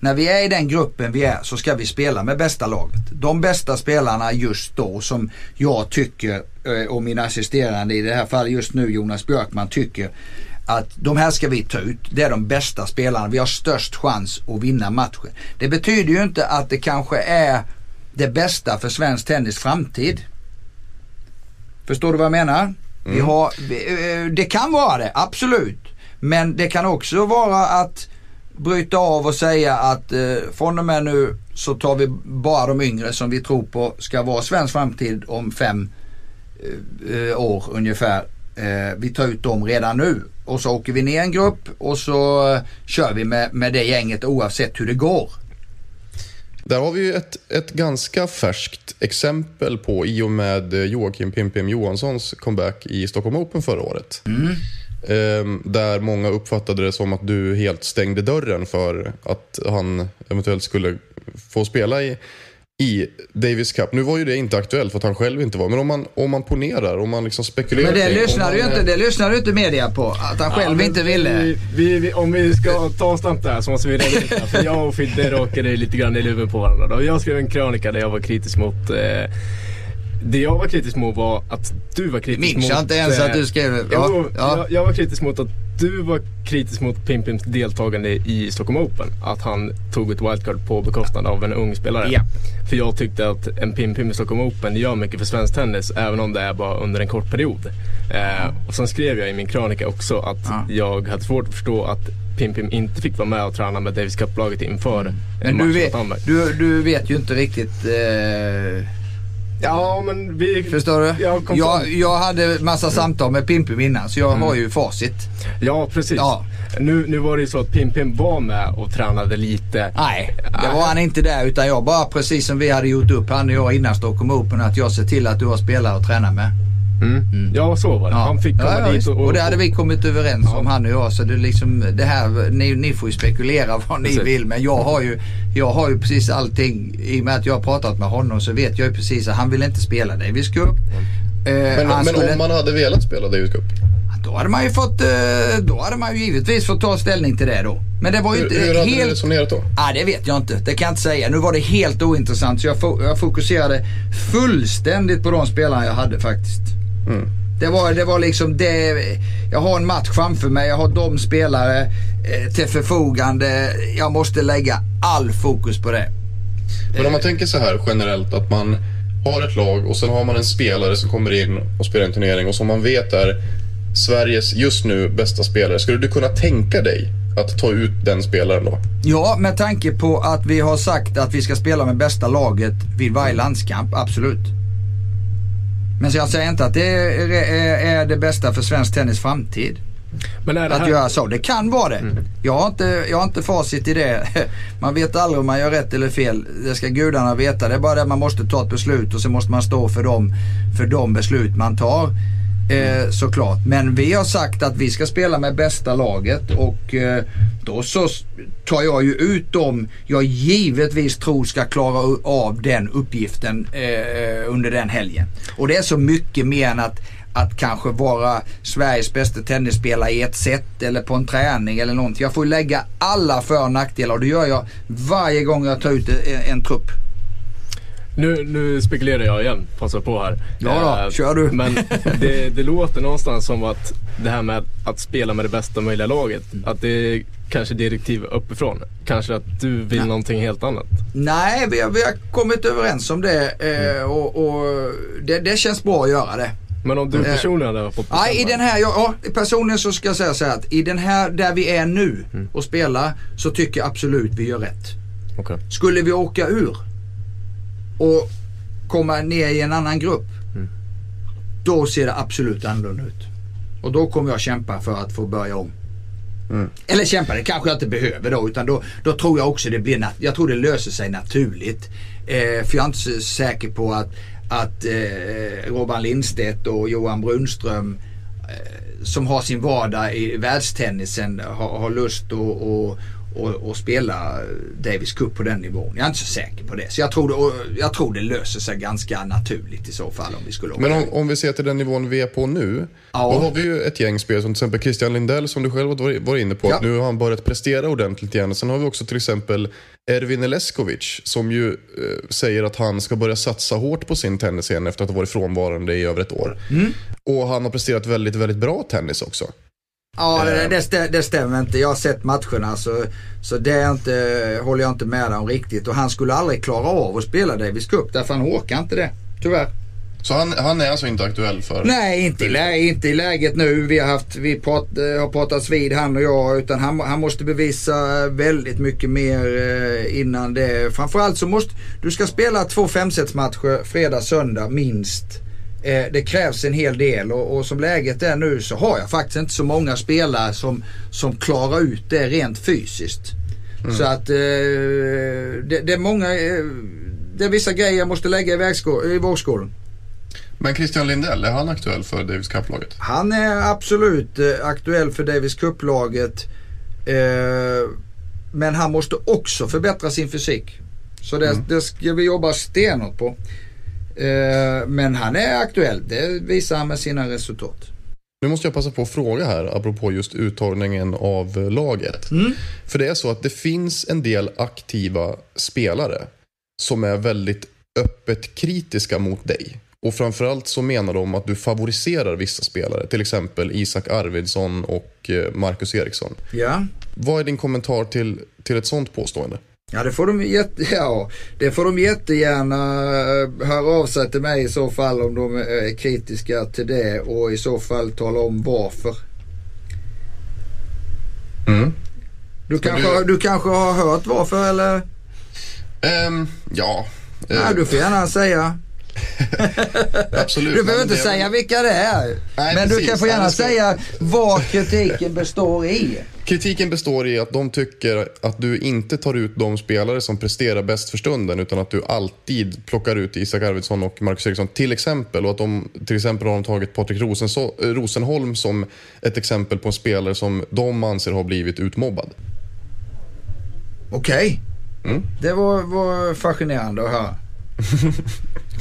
När vi är i den gruppen vi är så ska vi spela med bästa laget. De bästa spelarna just då som jag tycker eh, och min assisterande i det här fallet just nu Jonas Björkman tycker att de här ska vi ta ut. Det är de bästa spelarna. Vi har störst chans att vinna matchen. Det betyder ju inte att det kanske är det bästa för svensk tennis framtid. Förstår du vad jag menar? Vi har, eh, det kan vara det, absolut. Men det kan också vara att bryta av och säga att eh, från och med nu så tar vi bara de yngre som vi tror på ska vara svensk framtid om fem eh, eh, år ungefär. Eh, vi tar ut dem redan nu och så åker vi ner en grupp och så eh, kör vi med, med det gänget oavsett hur det går. Där har vi ju ett, ett ganska färskt exempel på i och med Joakim Pimpim Johanssons comeback i Stockholm Open förra året. Mm. där många uppfattade det som att du helt stängde dörren för att han eventuellt skulle få spela i, i Davis Cup. Nu var ju det inte aktuellt för att han själv inte var, men om man, om man ponerar, om man liksom spekulerar Men det kring- lyssnar man du ju är- inte, det lyssnar du inte media på. Att han själv inte ville. Vi, vi, vi, om vi ska ta avstamp där så måste vi reda ut. För jag och Fidde råkade lite grann i luven på varandra. Då. Jag skrev en krönika där jag var kritisk mot eh, det jag var kritisk mot var att du var kritisk Minns mot... jag inte ens att du skrev. Ja, Jo, ja. Jag, jag var kritisk mot att du var kritisk mot Pimpims deltagande i Stockholm Open. Att han tog ett wildcard på bekostnad av en ung spelare. Ja. För jag tyckte att en Pimpim i Stockholm Open gör mycket för svensk tennis även om det är bara under en kort period. Eh, och sen skrev jag i min krönika också att Ja. jag hade svårt att förstå att Pimpim inte fick vara med och träna med Davis Cup-laget inför Men en du match vet, mot Danmark. du, du vet ju inte riktigt. Eh, Ja, men vi... förstår du? Jag Jag, jag hade massa samtal med Pimpim innan så jag Mm. har ju facit. Ja, precis. Ja. Nu, nu var det ju så att Pimpim var med och tränade lite. Nej, det var han inte där utan jag bara precis som vi hade gjort upp han och jag innan Stockholm Open att jag ser till att du har spelare att träna med. Mm. Ja, så var det. Han fick komma ja, ja, dit och, och, det hade vi kommit överens Ja. om han och jag. Så det liksom det här, ni, ni får ju spekulera vad ni Precis. vill. Men jag har, ju, jag har ju precis allting. I och med att jag har pratat med honom så vet jag ju precis att han vill inte spela Davis Cup. Eh, Men, men skulle- om man hade velat spela Davis Cup? Då hade man ju fått, eh, då hade man ju givetvis fått ta ställning till det då. Men det var ju Hur, inte hur hade du helt... resonerat då? Ah, det vet jag inte. Det kan jag inte säga. Nu var det helt ointressant så jag, fo- jag fokuserade fullständigt på de spelarna jag hade faktiskt. Mm. Det var, det var liksom det. Jag har en match framför mig. Jag har de spelare eh, till förfogande. Jag måste lägga all fokus på det. Men om man tänker så här generellt att man har ett lag och sen har man en spelare som kommer in och spelar en turnering och som man vet är Sveriges just nu bästa spelare. Skulle du kunna tänka dig att ta ut den spelaren då? Ja, med tanke på att vi har sagt att vi ska spela med bästa laget vid varje landskamp. Absolut. Men så jag säger inte att det är, är, är det bästa för svensk tennis framtid. Men är det Att här... göra så. Det kan vara det. Jag, har inte, jag har inte facit i det. Man vet aldrig om man gör rätt eller fel. Det ska gudarna veta. Det är bara det att man måste ta ett beslut och så måste man stå för de, för de beslut man tar. Eh, såklart. Men vi har sagt att vi ska spela med bästa laget och eh, då så tar jag ju ut dem jag givetvis tror ska klara av den uppgiften eh, under den helgen. Och det är så mycket mer än att att kanske vara Sveriges bästa tennisspelare i ett set eller på en träning eller någonting. Jag får lägga alla för och nackdelar och det gör jag varje gång jag tar ut en, en trupp. Nu, nu spekulerar jag igen, passa på här. Ja då, Eh, kör du. Men det, det låter någonstans som att det här med att spela med det bästa möjliga laget, Mm. att det är kanske direktiv uppifrån. Kanske att du vill Nej. någonting helt annat. Nej, vi har, vi har kommit överens om det eh, och, och det, det känns bra att göra det. Men om du Eh, personligen hade fått Nej, i bestämma. den här, ja, personligen så ska jag säga så här att i den här där vi är nu Mm. och spelar så tycker jag absolut vi gör rätt. Okej. Skulle vi åka ur och komma ner i en annan grupp. Mm. Då ser det absolut annorlunda ut. Och då kommer jag kämpa för att få börja om. Mm. Eller kämpa, det kanske jag inte behöver då. Utan då, då tror jag också det blir, jag tror det löser sig naturligt. Eh, för jag är inte så säker på att, att eh, Robban Lindstedt och Johan Brunström eh, som har sin vardag i världstennisen har, har lust att och, och, och spela Davis Cup på den nivån. Jag är inte så säker på det. Så jag tror det, jag tror det löser sig ganska naturligt i så fall om vi skulle Men om, om vi ser till den nivån vi är på nu. Ja. Då har vi ju ett gäng spel som till exempel Christian Lindell som du själv varit inne på. Ja. Nu har han börjat prestera ordentligt igen. Sen har vi också till exempel Ervin Eleskovic som ju eh, säger att han ska börja satsa hårt på sin tennis igen efter att ha varit frånvarande i över ett år. Mm. Och han har presterat väldigt, väldigt bra tennis också. Ja, det, Eh. det, stä- det stämmer inte. Jag har sett matcherna så, så det inte, håller jag inte med om riktigt. Och han skulle aldrig klara av att spela Davis Cup därför han orkar inte det. Tyvärr. Så han, han är alltså inte aktuell för... Nej, inte i, lä- inte i läget nu. Vi har, haft, vi prat, eh, har pratats vid han och jag. Utan han, han måste bevisa väldigt mycket mer eh, innan det. Framförallt så måste du ska spela två femsetsmatcher fredag, söndag minst. Eh, det krävs en hel del och, och som läget är nu så har jag faktiskt inte så många spelare som, som klarar ut det rent fysiskt. Så att eh, det, det är många, eh, det är vissa grejer jag måste lägga i, i vågskålen. Men Christian Lindell, är han aktuell för Davis Cup-laget? Han är absolut eh, aktuell för Davis Cup-laget. Eh, men han måste också förbättra sin fysik. Så det, det ska vi jobba stenhårt på. Eh, men han är aktuell. Det visar han med sina resultat. Nu måste jag passa på att fråga här, apropå just uttagningen av laget. För det är så att det finns en del aktiva spelare som är väldigt öppet kritiska mot dig. Och framförallt så menar de att du favoriserar vissa spelare, till exempel Isak Arvidsson och eh, Marcus Eriksson. Ja. Vad är din kommentar till, till ett sånt påstående? Ja det får de jätte, ja, det får de jättegärna eh, höra av sig till mig i så fall om de är kritiska till det och i så fall tala om varför. Mm. Du kanske, du- du kanske har hört varför eller? Ehm, ja, eh, Nej, du får gärna säga. absolut. Du behöver inte det säga vilka det är. Nej, men du precis. kan få gärna Nej, ska- säga vad kritiken består i. Kritiken består i att de tycker att du inte tar ut de spelare som presterar bäst för stunden utan att du alltid plockar ut Isak Arvidsson och Marcus Eriksson till exempel. Och att de till exempel har de tagit Patrik Rosenholm som ett exempel på en spelare som de anser har blivit utmobbad. Okej. Mm. Det var, var fascinerande att höra.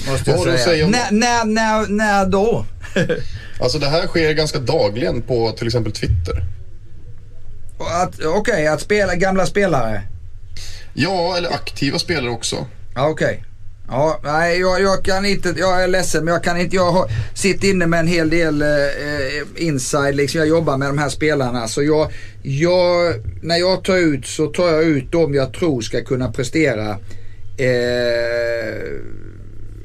Måste jag säga. när, när, när, när då? Alltså det här sker ganska dagligen på till exempel Twitter. Okej, att spela gamla spelare. Ja, eller aktiva spelare också. Ja, okej. Ja, nej, jag, jag kan inte, jag är ledsen men jag kan inte, jag har, sitter inne med en hel del eh, inside liksom. Jag jobbar med de här spelarna så jag, jag, när jag tar ut så tar jag ut dem jag tror ska kunna prestera eh,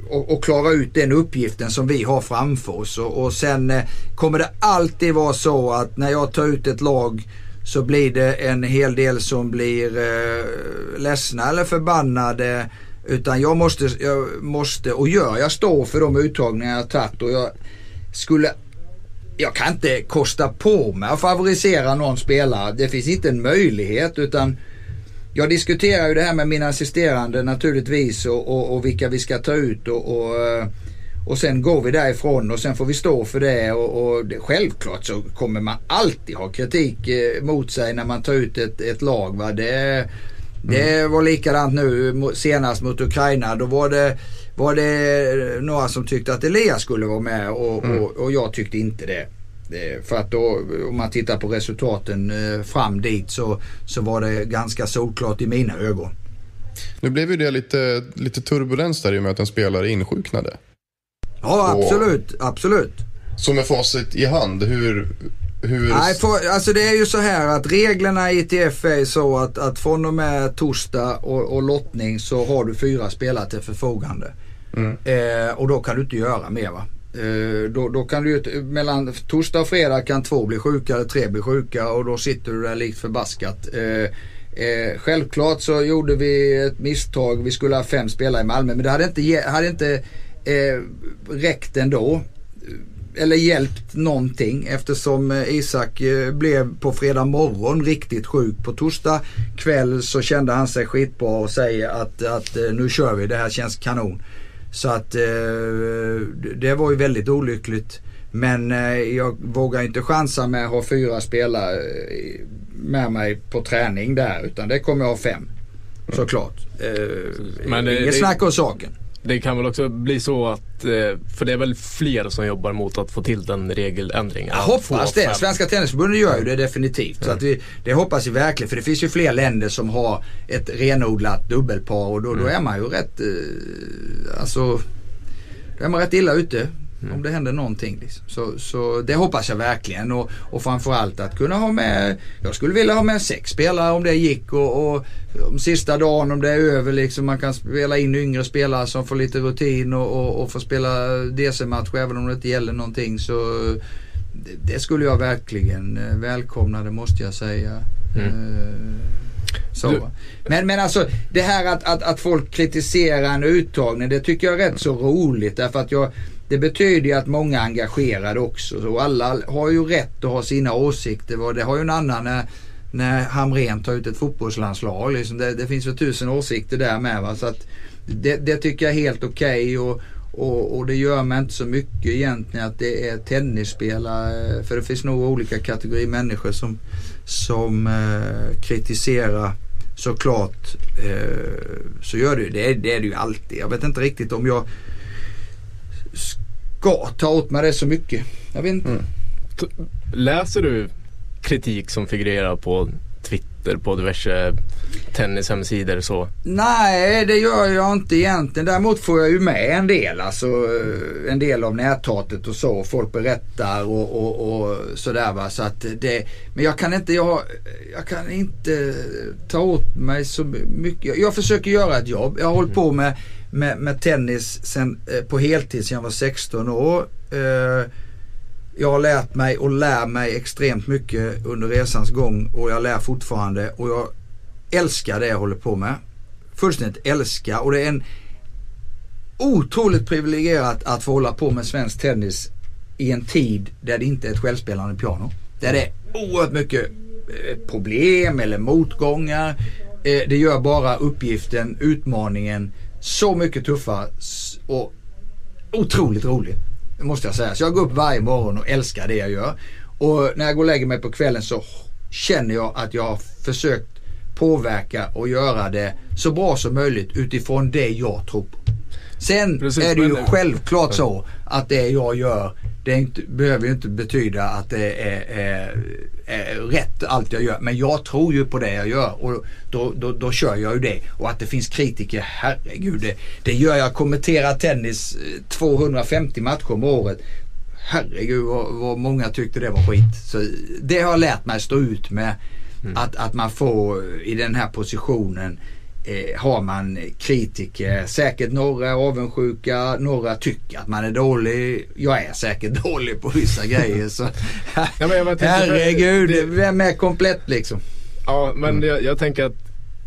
och, och klara ut den uppgiften som vi har framför oss. Och, och sen eh, kommer det alltid vara så att när jag tar ut ett lag så blir det en hel del som blir eh, ledsna eller förbannade. Utan jag måste, jag måste och gör, jag står för de uttagningar jag har tagit och jag skulle jag kan inte kosta på mig att favorisera någon spelare. Det finns inte en möjlighet utan jag diskuterar ju det här med mina assisterande naturligtvis och, och, och vilka vi ska ta ut och, och, eh, och sen går vi därifrån och sen får vi stå för det och, och det, självklart så kommer man alltid ha kritik eh, mot sig när man tar ut ett, ett lag. Va? Det, det var likadant nu senast mot Ukraina. Då var det, var det några som tyckte att Elias skulle vara med och, och, och jag tyckte inte det. För att då, om man tittar på resultaten eh, fram dit så, så var det ganska solklart i mina ögon. Nu blev ju det lite, lite turbulens där i och med att en spelare insjuknade. Ja Och- absolut, absolut. Så med facit i hand, hur... hur Nej, för, alltså det är ju så här att reglerna i ITF är så att, att från och med torsdag och, och lottning så har du fyra spelare till förfogande. Mm. Eh, och då kan du inte göra mer va. Eh, då, då kan du ju, mellan torsdag och fredag kan två bli sjuka eller tre bli sjuka och då sitter du där likt förbaskat. Eh, eh självklart så gjorde vi ett misstag. Vi skulle ha fem spelare i Malmö men det hade inte, hade inte eh, räckt ändå eller hjälpt någonting eftersom eh, Isak eh, blev på fredag morgon riktigt sjuk. På torsdag kväll så kände han sig skitbra och säger att, att eh, nu kör vi, det här känns kanon. Så att eh, det- var ju väldigt olyckligt. Men eh, jag vågar inte chansa med att ha fyra spelare eh, med mig på träning där utan det kommer jag ha fem. Såklart. Men det- inget det- snack om saken. Det kan väl också bli så att, eh, för det är väl fler som jobbar mot att få till den regeländringen? Jag hoppas det. Svenska Tennisförbundet gör ju det definitivt. Så att vi, det hoppas vi verkligen. För det finns ju fler länder som har ett renodlat dubbelpar och då, då är man ju rätt, eh, alltså, då är man rätt illa ute. Om det händer någonting. Liksom. Så, så det hoppas jag verkligen och, och framförallt att kunna ha med, jag skulle vilja ha med sex spelare om det gick och, och om sista dagen om det är över liksom man kan spela in yngre spelare som får lite rutin och, och, och får spela DC-match även om det inte gäller någonting så det, det skulle jag verkligen eh, välkomna, det måste jag säga. Mm. Eh, Så. Men, men alltså det här att, att, att folk kritiserar en uttagning det tycker jag är rätt så roligt därför att jag det betyder ju att många är engagerade också och alla har ju rätt att ha sina åsikter det har ju en annan när, när Hamrén tar ut ett fotbollslandslag. Liksom det, det finns ju tusen åsikter där med. Va? Så att det, det tycker jag är helt okej och, och, och det gör mig inte så mycket egentligen att det är tennisspelare. För det finns nog olika kategorier människor som, som eh, kritiserar såklart. Eh, så gör det ju. Det, det är det ju alltid. Jag vet inte riktigt om jag ska ta åt mig det så mycket. Jag vet inte. T- Läser du kritik som figurerar på Twitter, på diverse tennishemsidor så? Nej, det gör jag inte egentligen. Däremot får jag ju med en del. Alltså eh, en del av näthatet och så. Folk berättar och, och, och sådär va. Så att det, men jag kan inte, jag, jag kan inte ta åt mig så mycket. Jag försöker göra ett jobb. Jag har hållit på med, med, med tennis sen, eh, på heltid sedan jag var 16 år. Eh, jag har lärt mig och lär mig extremt mycket under resans gång och jag lär fortfarande och jag älskar det jag håller på med. Fullständigt älskar och det är en otroligt privilegierat att få hålla på med svensk tennis i en tid där det inte är ett självspelande piano. Där det är oerhört mycket eh, problem eller motgångar. Eh, det gör bara uppgiften, utmaningen så mycket tuffare och otroligt rolig. Det måste jag säga. Så jag går upp varje morgon och älskar det jag gör. Och när jag går och lägger mig på kvällen så känner jag att jag har försökt påverka och göra det så bra som möjligt utifrån det jag tror på. Sen Precis, är det ju självklart så att det jag gör det inte, behöver ju inte betyda att det är, är, är rätt allt jag gör. Men jag tror ju på det jag gör och då, då, då kör jag ju det. Och att det finns kritiker, herregud. Det, det gör jag. Kommenterar tennis eh, 250 matcher om året. Herregud vad, vad många tyckte det var skit. Så det har jag lärt mig stå ut med. Att, att man får i den här positionen eh, har man kritiker, säkert några avundsjuka, några tycker att man är dålig. Jag är säkert dålig på vissa grejer. Så, Ja, men herregud, det- vem är komplett liksom? Ja, men jag, jag tänker att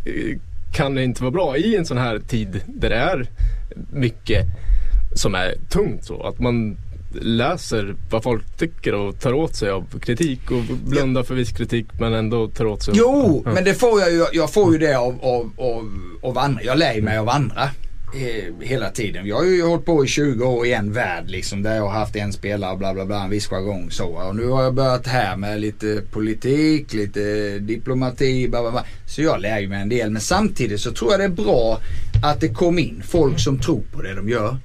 eh, kan det inte vara bra i en sån här tid där det är mycket som är tungt så att man läser vad folk tycker och tar åt sig av kritik och blundar för viss kritik men ändå tar åt sig. Jo, Ja. men det får jag ju. Jag får ju det av, av, av, av andra. Jag lär mig av andra. eh, Hela tiden. Jag har ju hållit på i 20 år i en värld liksom. Där jag har haft en spelare bla bla bla. En viss jargong så. Och nu har jag börjat här med lite politik, lite diplomati, bla bla bla. Så jag lär ju mig en del. Men samtidigt så tror jag det är bra att det kom in folk som tror på det de gör.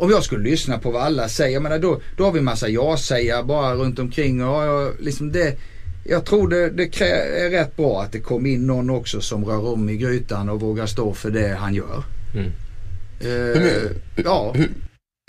Om jag skulle lyssna på vad alla säger, jag menar då, då har vi massa ja-sägare bara runt omkring. Och jag, liksom det, jag tror det, det är rätt bra att det kom in någon också som rör om i grytan och vågar stå för det han gör. Mm. Eh, Hur, ja. hur,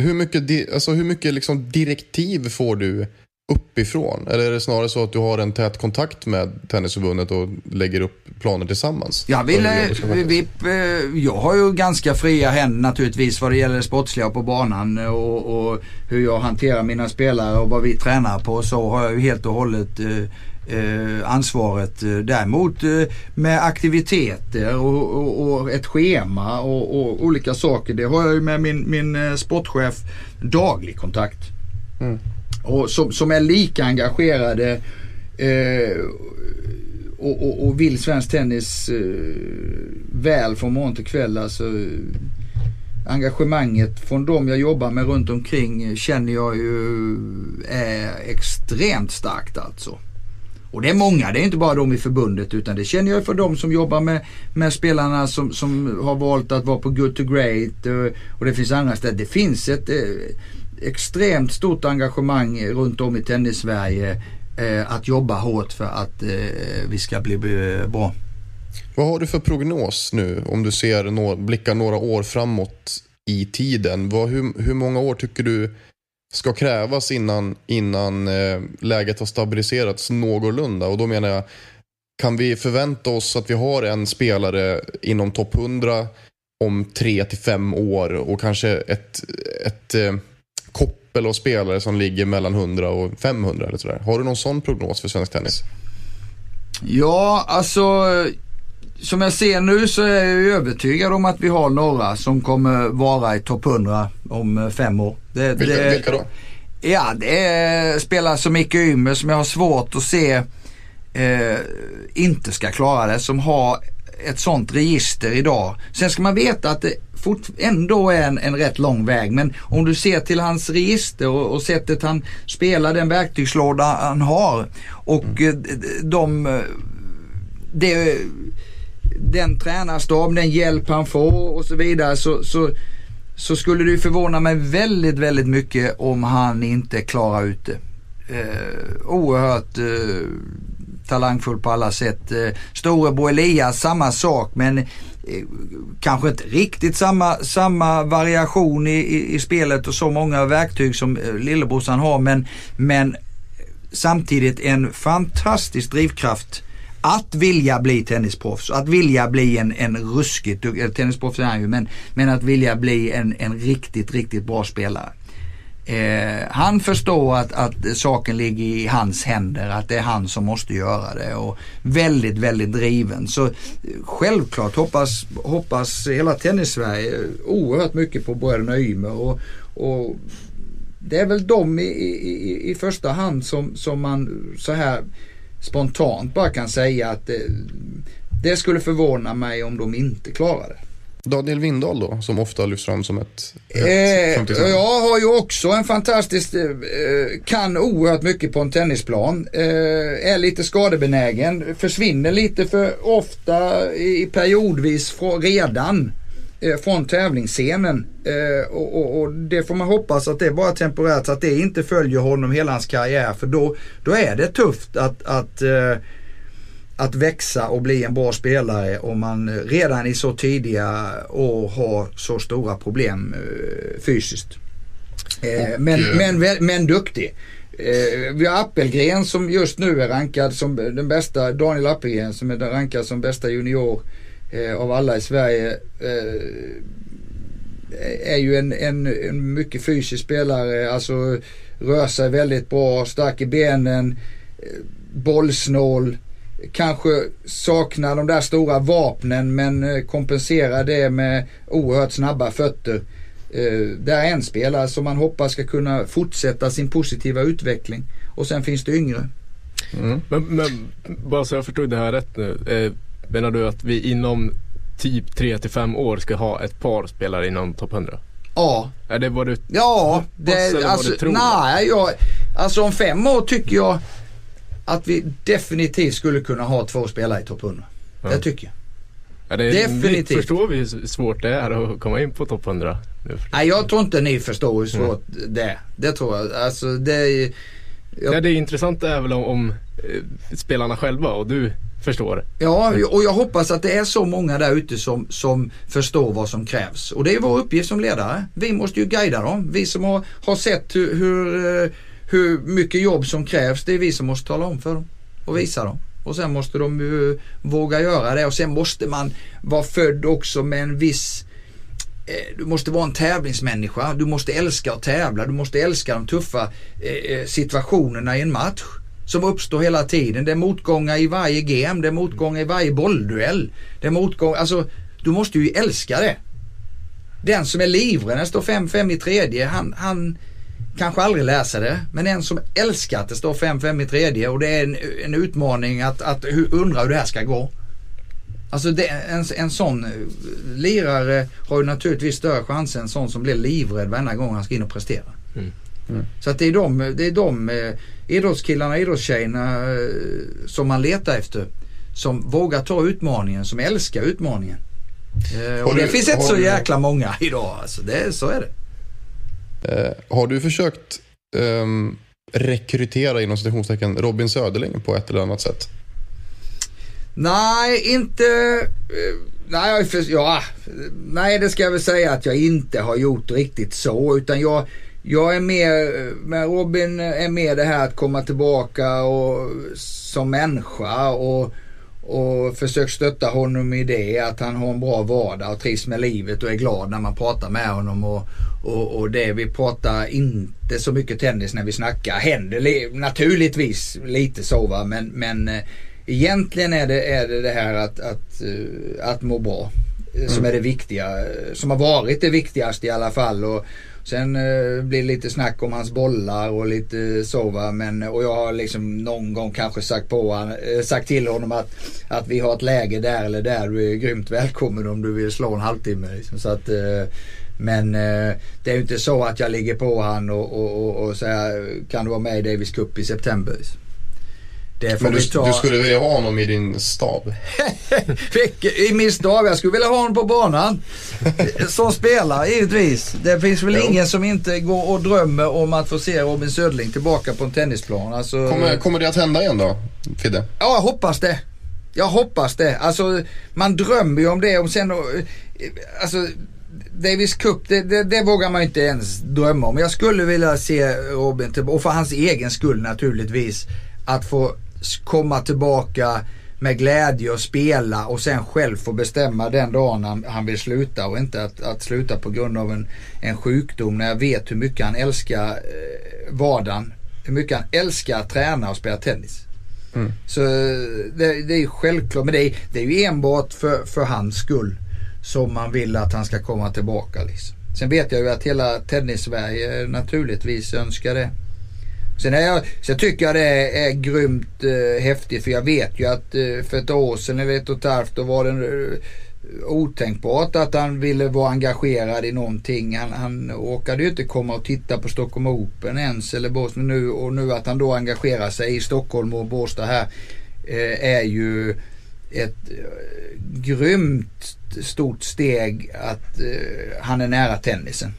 hur mycket, alltså hur mycket liksom direktiv får du uppifrån? Eller är det snarare så att du har en tät kontakt med Tennisförbundet och lägger upp planer tillsammans? Jag, vill, hur eh, jag har ju ganska fria händer naturligtvis vad det gäller det sportsliga på banan och, och hur jag hanterar mina spelare och vad vi tränar på. Så har jag ju helt och hållet eh, eh, ansvaret. Däremot eh, med aktiviteter och, och, och ett schema och, och olika saker. Det har jag ju med min, min eh, sportchef daglig kontakt. Mm. Och som, som är lika engagerade eh, och, och, och vill svensk tennis eh, väl från morgon till kväll. Alltså, engagemanget från de jag jobbar med runt omkring känner jag ju är extremt starkt alltså. Och det är många, det är inte bara de i förbundet utan det känner jag för de som jobbar med, med spelarna som, som har valt att vara på Good to Great och, och det finns andra ställen. Det finns ett eh, extremt stort engagemang runt om i tennis-Sverige eh, att jobba hårt för att eh, vi ska bli bra. Vad har du för prognos nu om du ser nå blickar några år framåt i tiden? Vad, hur, hur många år tycker du ska krävas innan, innan eh, läget har stabiliserats någorlunda? Och då menar jag, kan vi förvänta oss att vi har en spelare inom topp 100 om tre till fem år och kanske ett, ett eh, koppel av spelare som ligger mellan 100 och 500 eller sådär. Har du någon sån prognos för svensk tennis? Ja, alltså som jag ser nu så är jag övertygad om att vi har några som kommer vara i topp 100 om eh, fem år. Det, vilka, det, vilka då? Ja, det är spelare som Micke Ymer som jag har svårt att se eh, inte ska klara det. Som har ett sånt register idag. Sen ska man veta att det fort, ändå är en, en rätt lång väg. Men om du ser till hans register och, och sättet han spelar, den verktygslåda han har och mm. de, de det den tränarstab, den hjälp han får och så vidare så, så, så skulle det förvåna mig väldigt, väldigt mycket om han inte klarar ut det. Eh, oerhört eh, talangfull på alla sätt. Eh, Storebror Elias samma sak men eh, Eh, kanske inte riktigt samma, samma variation i, i, i, spelet och så många verktyg som eh, lillebrorsan har men, men samtidigt en fantastisk drivkraft att vilja bli tennisproffs, att vilja bli en, en ruskigt, tennisproffs är han ju, men, men att vilja bli en, en riktigt, riktigt bra spelare. Eh, han förstår att, att saken ligger i hans händer, att det är han som måste göra det och väldigt, väldigt driven. Så eh, självklart hoppas, hoppas hela tennis-Sverige eh, oerhört mycket på bröderna Ymer och, och det är väl de i, i, i första hand som, som man så här spontant bara kan säga att det, det skulle förvåna mig om de inte klarar det. Daniel Windahl då, som ofta lyfts fram som ett eh, Jag har ju också en fantastisk, eh, kan oerhört mycket på en tennisplan. Eh, är lite skadebenägen, försvinner lite för ofta i, periodvis redan eh, från tävlingsscenen. Eh, och, och, och, det får man hoppas att det är bara temporärt så att det inte följer honom hela hans karriär. För då, då är det tufft att, att, eh, att växa och bli en bra spelare om man redan i så tidiga år har så stora problem eh, fysiskt. Eh, men, men, men duktig. Eh, vi har Appelgren som just nu är rankad som den bästa, Daniel Appelgren som är rankad som bästa junior eh, av alla i Sverige eh, är ju en, en, en, mycket fysisk spelare. Alltså rör sig väldigt bra, stark i benen, eh, bollsnål. Kanske saknar de där stora vapnen men eh, kompenserar det med oerhört snabba fötter. Eh, det är en spelare som man hoppas ska kunna fortsätta sin positiva utveckling. Och sen finns det yngre. Mm. Men, men, bara så jag förstod det här rätt nu. Eh, Menar du att vi inom typ 3 till 5 år ska ha ett par spelare inom topp 100? Ja. Är det vad du Ja, det, alltså, tror? Nej, jag, alltså om fem år tycker jag att vi definitivt skulle kunna ha två spelare i topp 100. Ja. Det tycker jag. Ja, det, definitivt. Vi förstår vi hur svårt det är att komma in på topp 100? Nej, jag tror inte ni förstår hur svårt mm. det är. Det tror jag. Alltså det är... Jag... Ja, det intressanta är väl om, om eh, spelarna själva och du förstår. Ja, och jag hoppas att det är så många där ute som, som förstår vad som krävs. Och det är vår uppgift som ledare. Vi måste ju guida dem. Vi som har, har sett hur, hur, eh, hur mycket jobb som krävs, det är vi som måste tala om för dem och visa dem. Och sen måste de ju våga göra det och sen måste man vara född också med en viss eh, du måste vara en tävlingsmänniska. Du måste älska att tävla. Du måste älska de tuffa eh, eh, situationerna i en match som uppstår hela tiden. Det är motgångar i varje game, det är motgångar i varje bollduell. Det är motgångar, alltså du måste ju älska det. Den som är livrädd när det står 5-5 i tredje, han, han kanske aldrig läser det. Men en som älskar att det står 5-5 i tredje och det är en, en utmaning att, att undra hur det här ska gå. Alltså det, en, en sån eh, lirare har ju naturligtvis större chanser än en sån som blir livrädd varenda gång han ska in och prestera. Mm. Så att det är de, det är de eh, idrottskillarna, idrottstjejerna eh, som man letar efter. Som vågar ta utmaningen, som älskar utmaningen. Eh, och det finns inte så du- jäkla många idag alltså. Det, så är det. Eh, har du försökt um, rekrytera inom citationstecken Robin Söderling på ett eller annat sätt? Nej, inte... Eh, nej, jag för, ja, nej, det ska jag väl säga att jag inte har gjort riktigt så. Utan jag, jag är mer, med Robin är mer det här att komma tillbaka och, som människa och, och försök stötta honom i det. Att han har en bra vardag och trivs med livet och är glad när man pratar med honom. Och, och, och det vi pratar inte så mycket tennis när vi snackar. Händer li, naturligtvis lite så va men, men eh, egentligen är det, är det det här att, att, eh, att må bra. eh, Som är det viktiga. Som har varit det viktigaste i alla fall. Och sen eh, blir det lite snack om hans bollar och lite så va. Men, eh, och jag har liksom någon gång kanske sagt, på, han- eh, sagt till honom att, att vi har ett läge där eller där. Du är grymt välkommen om du vill slå en halvtimme. Liksom. Så att, eh, men eh, det är ju inte så att jag ligger på han och, och, och, och säger kan du vara med i Davis Cup i september? Det får du, vi ta. du skulle vilja ha honom i din stab? I min stav. Jag skulle vilja ha honom på banan. Som spelare givetvis. Det finns väl Jo. ingen som inte går och drömmer om att få se Robin Söderling tillbaka på en tennisplan. Alltså, Kommer, kommer det att hända igen då, Fidde? Ja, jag hoppas det. Jag hoppas det. Alltså, man drömmer ju om det. Om sen, alltså, Davis Cup, det, det, det vågar man inte ens drömma om. Jag skulle vilja se Robin tillbaka, och för hans egen skull naturligtvis, att få komma tillbaka med glädje och spela och sen själv få bestämma den dagen han, han vill sluta och inte att, att sluta på grund av en, en sjukdom när jag vet hur mycket han älskar eh, vardagen. Hur mycket han älskar att träna och spela tennis. Så det, det är självklart, men det är, det är ju enbart för, för hans skull som man vill att han ska komma tillbaka. Liksom. Sen vet jag ju att hela tennis-Sverige naturligtvis önskar det. Sen, är jag, sen tycker jag det är, är grymt eh, häftigt för jag vet ju att eh, för ett år sedan, eller ett och ett halvt, då var det eh, otänkbart att han ville vara engagerad i någonting. Han, han åkade ju inte komma och titta på Stockholm Open ens eller Båstad nu och nu att han då engagerar sig i Stockholm och Båstad här eh, är ju ett eh, grymt stort steg att eh, han är nära tennisen.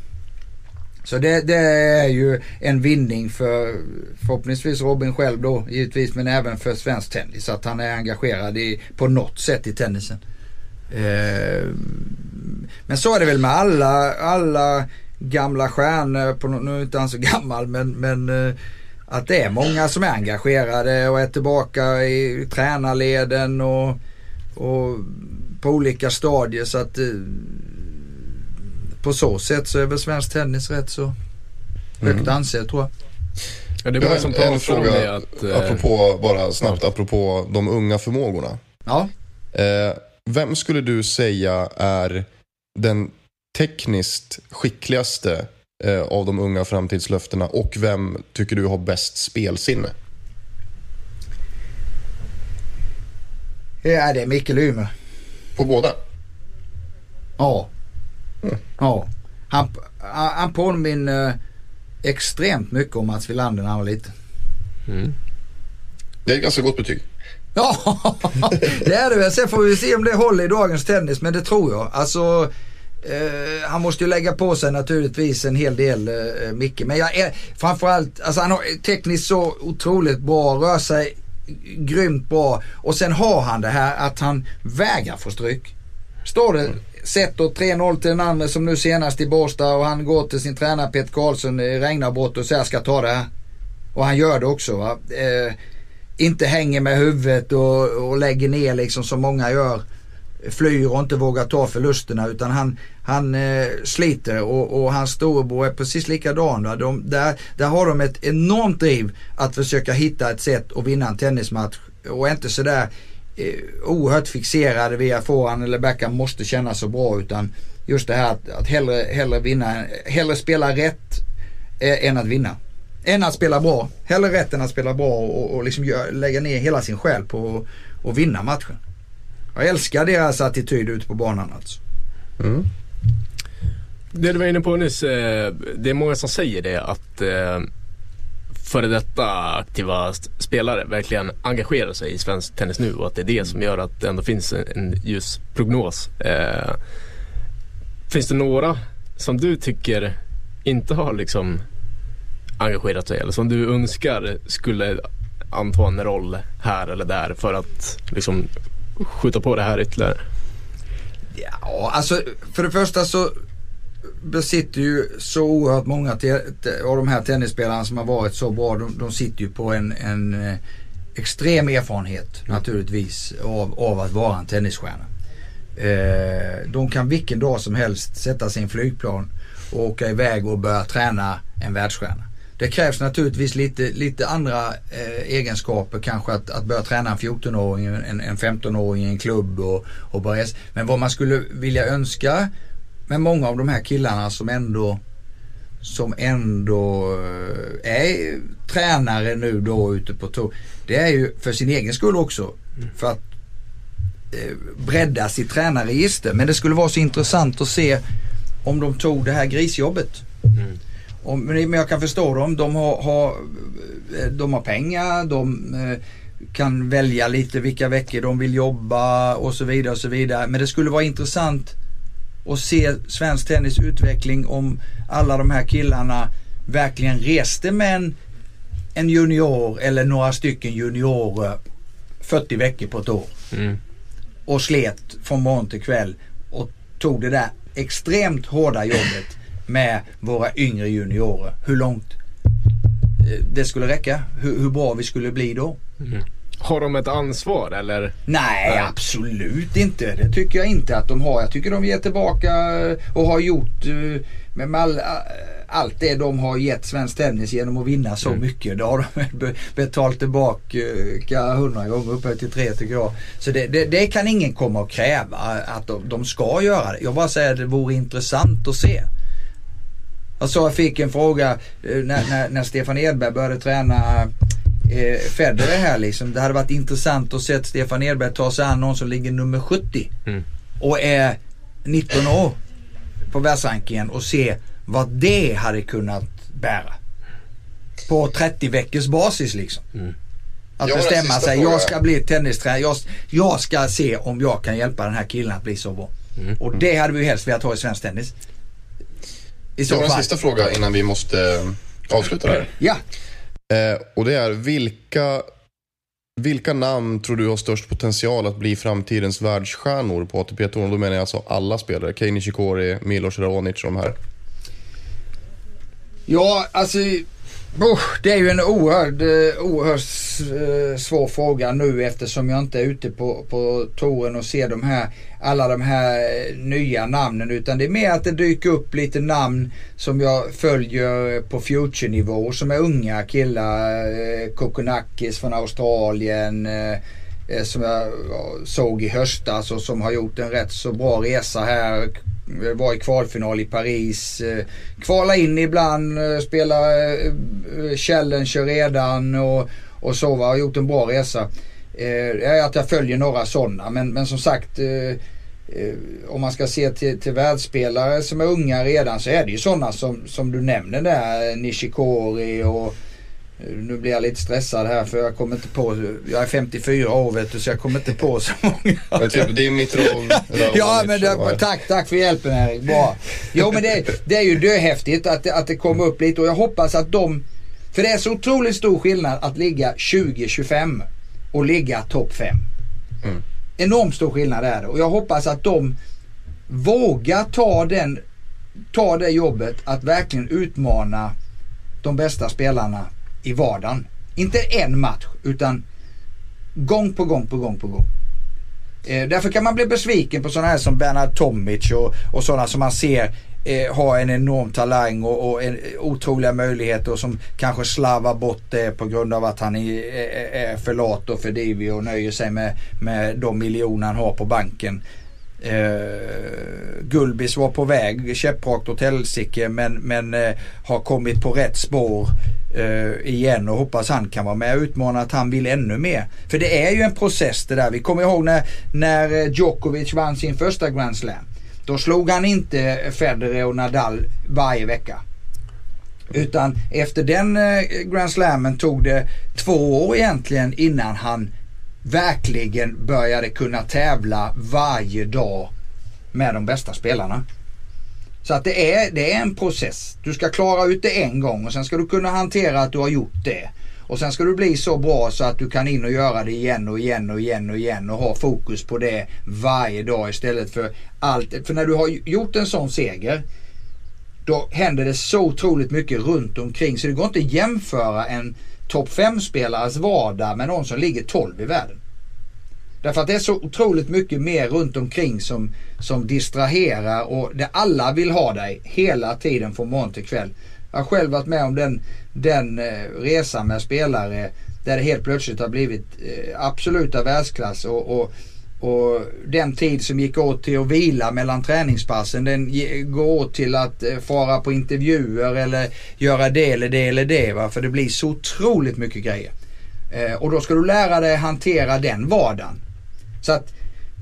Så det, det är ju en vinning för förhoppningsvis Robin själv då givetvis men även för svensk tennis att han är engagerad i, på något sätt i tennisen. Eh, men så är det väl med alla, alla gamla stjärnor, på, nu är inte han så gammal men, men eh, att det är många som är engagerade och är tillbaka i tränarleden och, och på olika stadier så att eh, på så sätt så är väl svensk tennis rätt så högt ansedd tror jag. Ja, det har som en, en fråga, att... eh, apropå, bara snabbt, apropå de unga förmågorna. Ja, Eh, vem skulle du säga är den tekniskt skickligaste eh, av de unga framtidslöftena och vem tycker du har bäst spelsinne? ja det är Mikael Ymer. På båda? Ja. Ja. Han, han påminner eh, extremt mycket om Mats Wilander när han var liten. Mm. Det är ett ganska gott betyg. Ja, det är det väl. Sen får vi se om det håller i dagens tennis, men det tror jag. Alltså, eh, han måste ju lägga på sig naturligtvis en hel del, eh, Micke. Men jag är framförallt, alltså han har tekniskt så otroligt bra, rör sig grymt bra. Och sen har han det här att han vägrar få stryk. Står det Sätter då 3-0 till den andra som nu senast i Båstad och han går till sin tränare Peter Karlsson i regnavbrott och säger jag ska ta det här. Och han gör det också va. Eh, inte hänger med huvudet och, och lägger ner liksom som många gör. Flyr och inte vågar ta förlusterna utan han, han eh, sliter och, och hans storebror är precis likadan. Va? De, där, där har de ett enormt driv att försöka hitta ett sätt att vinna en tennismatch och inte sådär Eh, oerhört fixerade vid att forehand eller backhand måste kännas så bra utan just det här att, att hellre, hellre vinna, hellre spela rätt eh, än att vinna. Än att spela bra. Hellre rätt än att spela bra och, och liksom gör, lägga ner hela sin själ på att- vinna matchen. Jag älskar deras attityd ute på banan alltså. Mm. Det du var inne på nyss, eh, det är många som säger det att eh, före detta aktiva spelare verkligen engagerar sig i svensk tennis nu och att det är det som gör att det ändå finns en, en ljus prognos. Eh, finns det några som du tycker inte har liksom engagerat sig eller som du önskar skulle anta en roll här eller där för att liksom skjuta på det här ytterligare? Ja, alltså för det första så besitter ju så oerhört många av de här tennisspelarna som har varit så bra. De, de sitter ju på en, en eh, extrem erfarenhet naturligtvis av, av att vara en tennisstjärna. Eh, de kan vilken dag som helst sätta sin flygplan och åka iväg och börja träna en världsstjärna. Det krävs naturligtvis lite, lite andra eh, egenskaper kanske att, att börja träna en 14-åring, en, en 15-åring i en klubb och, och börja. Men vad man skulle vilja önska med många av de här killarna som ändå som ändå eh, är tränare nu då ute på tour. Det är ju för sin egen skull också. För att eh, bredda sitt tränarregister. Men det skulle vara så intressant att se om de tog det här grisjobbet. Om, men men jag kan förstå dem. De har, har, eh, de har pengar. De kan välja lite vilka veckor de vill jobba och så vidare och så vidare. Men det skulle vara intressant att se svensk tennis utveckling om alla de här killarna verkligen reste med en, en junior eller några stycken juniorer 40 veckor på ett år Mm. och slet från morgon till kväll och tog det där extremt hårda jobbet med våra yngre juniorer. Hur långt eh, det skulle räcka. Hur, hur bra vi skulle bli då. Har de ett ansvar eller? Nej, absolut inte. Det tycker jag inte att de har. Jag tycker de ger tillbaka eh, och har gjort eh, med all, allt det de har gett svensk tennis genom att vinna så mycket. Det har de be- betalt tillbaka hundra gånger upphöjt till tre tycker jag. Så det, det, det kan ingen komma och kräva att de, de ska göra det. Jag bara säger att det vore intressant att se. Jag sa jag fick en fråga eh, när, när, när Stefan Edberg började träna eh, Federer här liksom. Det hade varit intressant att se Stefan Edberg ta sig an någon som ligger nummer 70 Mm. och är 19 år på världsrankingen och se vad det hade kunnat bära. På 30 veckors basis liksom. Mm. Att Jag bestämma sig, fråga. jag ska bli tennistränare. Jag, jag ska se om jag kan hjälpa den här killen att bli så bra. Mm. Och det hade vi ju helst velat ha i svensk tennis. I så Jag har en sista fråga innan vi måste eh, avsluta det här. Ja. Eh, och det är vilka, vilka namn tror du har störst potential att bli framtidens världsstjärnor på ATP-touren? Då menar jag alltså alla spelare. Kei Nishikori, Milos Raonic och de här. Ja, alltså oh, det är ju en oerhört, eh, oerhört eh, svår fråga nu eftersom jag inte är ute på, på touren och ser de här, alla de här eh, nya namnen utan det är mer att det dyker upp lite namn som jag följer på future-nivå som är unga killar. Kokonakis från Australien. Eh, som jag såg i höstas alltså, och som har gjort en rätt så bra resa här. Eh, var i kvalfinal i Paris. Eh, kvala in ibland, eh, spela eh, eh Challenger redan och, och så. Har gjort en bra resa. Eh, är att jag följer några sådana men, men som sagt eh, eh, om man ska se till, till världsspelare som är unga redan så är det ju sådana som, som du nämner där. Nishikori och nu blir jag lite stressad här för jag kommer inte på, jag är 54 år vet du så jag kommer inte på så många. Men typ Dimitrov, Ja men det, tack, tack för hjälpen Erik. Bra. Jo men det, det är ju döhäftigt att, att det kommer upp lite och jag hoppas att de, för det är så otroligt stor skillnad att ligga 20-25 och ligga topp 5. Mm. Enormt stor skillnad är det och jag hoppas att de vågar ta den, ta det jobbet att verkligen utmana de bästa spelarna i vardagen. Inte en match utan gång på gång på gång på gång. Eh, därför kan man bli besviken på sådana här som Bernard Tomic och, och sådana som man ser eh, har en enorm talang och, och en, otroliga möjligheter och som kanske slarvar bort det på grund av att han är, är, eh, eh, är för lat och för divig och nöjer sig med, med de miljoner han har på banken. Eh, Gulbis var på väg käpprakt åt helsike men, men eh, har kommit på rätt spår eh, igen och hoppas han kan vara med och utmana att han vill ännu mer. För det är ju en process det där. Vi kommer ihåg när, när eh, Djokovic vann sin första Grand Slam. Då slog han inte Federer och Nadal varje vecka. Utan efter den eh, Grand Slamen tog det två år egentligen innan han verkligen började kunna tävla varje dag med de bästa spelarna. Så att det är, det är en process. Du ska klara ut det en gång och sen ska du kunna hantera att du har gjort det. Och sen ska du bli så bra så att du kan in och göra det igen och igen och igen och igen och ha fokus på det varje dag istället för allt. För när du har gjort en sån seger då händer det så otroligt mycket runt omkring så det går inte att jämföra en topp 5-spelares vardag med någon som ligger 12 i världen. Därför att det är så otroligt mycket mer runt omkring som, som distraherar och det alla vill ha dig hela tiden från morgon till kväll. Jag har själv varit med om den, den eh, resan med spelare där det helt plötsligt har blivit eh, absoluta världsklass och, och, och den tid som gick åt till att vila mellan träningspassen den går åt till att eh, fara på intervjuer eller göra det eller det eller det. Va? För det blir så otroligt mycket grejer. Eh, och då ska du lära dig hantera den vardagen. Så att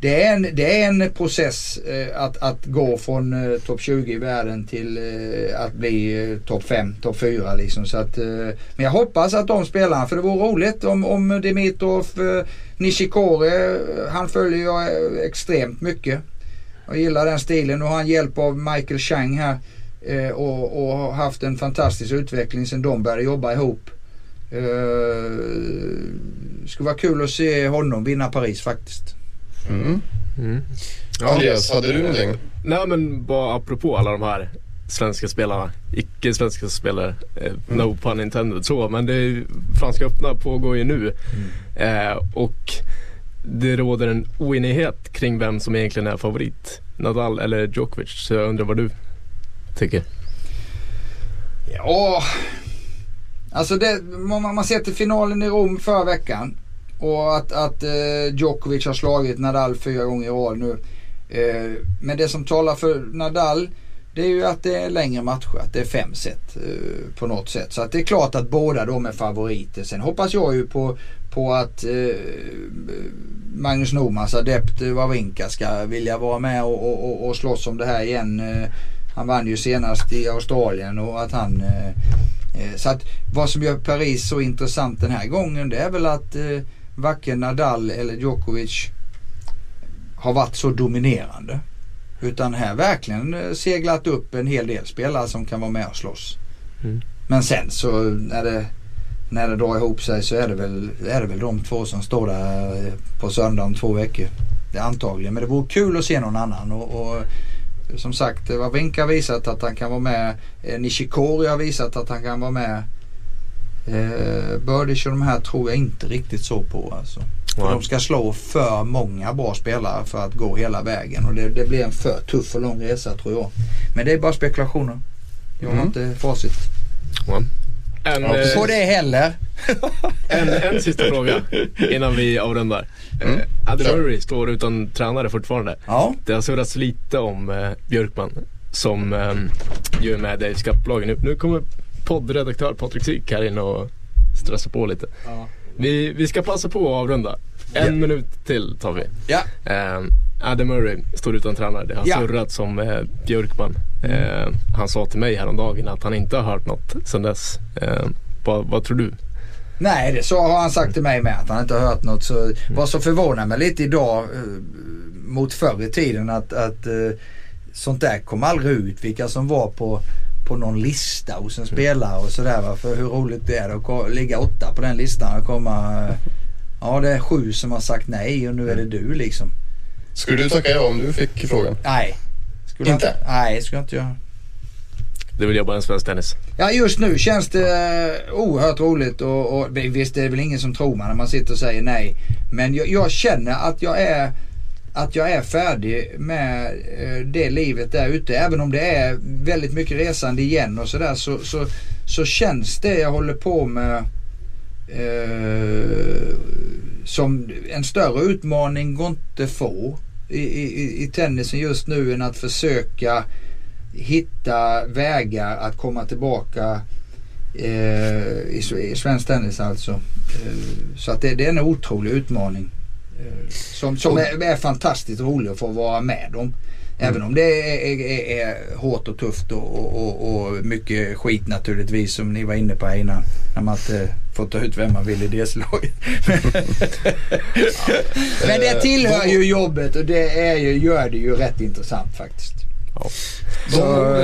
det är en, det är en process eh, att, att gå från eh, topp 20 i världen till eh, att bli eh, topp 5, topp 4 liksom. Så att, eh, men jag hoppas att de spelarna, för det vore roligt om, om Dimitrov, eh, Nishikori, eh, han följer jag eh, extremt mycket. Jag gillar den stilen. Nu har han hjälp av Michael Chang här eh, och, och har haft en fantastisk utveckling sedan de började jobba ihop. Eh, skulle vara kul att se honom vinna Paris faktiskt. Mm. Mm. Andreas, hade du någonting? Nej men bara apropå alla de här svenska spelarna, icke-svenska spelare, eh, no pun intended så, men det är, Franska öppna pågår ju nu? Eh, och det råder en oenighet kring vem som egentligen är favorit, Nadal eller Djokovic, så jag undrar vad du tycker? Ja, alltså det, man, man ser till finalen i Rom förra veckan och att, att eh, Djokovic har slagit Nadal fyra gånger i rad nu. Eh, men det som talar för Nadal det är ju att det är längre matcher, att det är fem set eh, på något sätt. Så att det är klart att båda de är favoriter. Sen hoppas jag ju på, på att eh, Magnus Normans adept eh, Wawrinka ska vilja vara med och, och, och, och slåss om det här igen. Eh, han vann ju senast i Australien och att han eh, eh så att vad som gör Paris så intressant den här gången det är väl att eh, varken Nadal eller Djokovic har varit så dominerande. Utan här verkligen eh, seglat upp en hel del spelare som kan vara med och slåss. Mm. Men sen så när det, när det drar ihop sig så är det, väl, är det väl de två som står där eh, på söndag om två veckor. Det antagligen. Men det vore kul att se någon annan. Och, och som sagt, Wawrinka har visat att han kan vara med. Eh, Nishikori har visat att han kan vara med. Eh, Bördish och de här tror jag inte riktigt så på alltså. För Nej. de ska slå för många bra spelare för att gå hela vägen. Och det, det blir en för tuff och lång resa tror jag. Men det är bara spekulationer. Jag har Mm. inte facit Ja. En, Ja, på det heller. en, en sista fråga innan vi avrundar. Mm. Eh. Murray står utan tränare fortfarande. Ja. Det har surrats lite om eh, Björkman som eh, ju är med i Cup-lagen. Nu, nu kommer poddredaktör Patrik Syk här in och stressar på lite. Vi, vi ska passa på att avrunda. En Ja. minut till tar vi. Ja. Eh, Adam Murray står utan tränare. Det har Ja. surrats om eh, Björkman. Eh, han sa till mig häromdagen att han inte har hört något sedan dess. Eh, vad, vad tror du? Nej, det så har han sagt till mig med att han inte har hört något. Så vad som förvånar mig lite idag eh, mot förr i tiden att, att eh, sånt där kom aldrig ut. Vilka som var på, på någon lista hos en spelare och sådär. För hur roligt det är att ligga åtta på den listan och komma Ja det är sju som har sagt nej och nu är det du liksom. Skulle du tacka ja om du fick frågan? Nej. Skulle jag Inte? Nej, det skulle jag inte göra. Det vill jobba en svensk tennis. Ja just nu känns det eh, oerhört roligt och, och visst det är väl ingen som tror man när man sitter och säger nej. Men jag, jag känner att jag är att jag är färdig med eh, det livet där ute. Även om det är väldigt mycket resande igen och sådär så, så, så känns det jag håller på med eh, som en större utmaning går inte få i, i, i tennisen just nu än att försöka hitta vägar att komma tillbaka eh, i, i svensk tennis alltså. Eh, så att det, det är en otrolig utmaning. Eh, som som är, är fantastiskt rolig att få vara med om. Även om det är, är, är hårt och tufft och, och, och, mycket skit naturligtvis som ni var inne på här innan. När man inte får ta ut vem man vill i det slaget. Men det tillhör ju jobbet och det är ju, gör det ju rätt intressant faktiskt. Ja. Så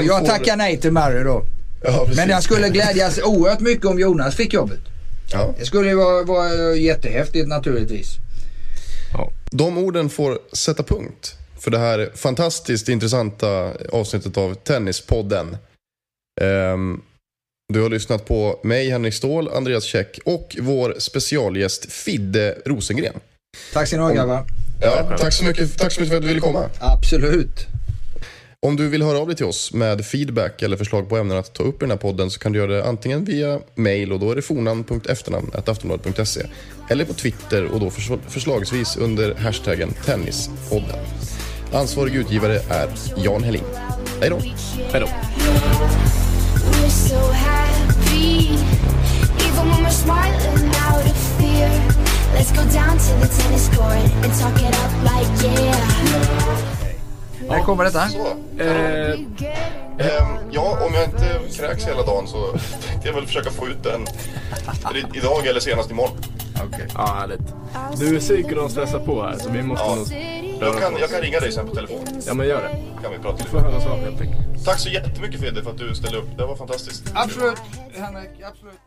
jag tackar nej till Murray då. Ja. Men jag skulle glädjas oerhört mycket om Jonas fick jobbet. Ja. Det skulle ju vara, vara jättehäftigt naturligtvis. De orden får sätta punkt för det här fantastiskt intressanta avsnittet av Tennispodden. Ehm, du har lyssnat på mig, Henrik Ståhl, Andreas Käck och vår specialgäst Fidde Rosengren. Tack ska ni ha grabbar. Ja, tack, så mycket, tack så mycket för att du ville komma. Absolut. Om du vill höra av dig till oss med feedback eller förslag på ämnen att ta upp i den här podden så kan du göra det antingen via mail och då är det fornamn.efternamn.aftonbladet.se eller på Twitter och då förs- förslagsvis under hashtaggen Tennispodden. Ansvarig utgivare är Jan Helin. Hej då! Hej då. Let's go down to the tennis court and talk it up like yeah. När kommer detta? Så, Eh, ehm, ja, om jag inte kräks hela dagen så tänkte jag väl försöka få ut den i- idag eller senast imorgon. Okej. ja, härligt. Du är psyken och stressar på här så vi måste Ja. nog... Jag kan, jag kan ringa dig sen på telefon. Ja men gör det. Kan vi prata Du får lite. höras av helt enkelt. Tack så jättemycket Fidde för att du ställde upp. Det var fantastiskt. Absolut Henrik, absolut.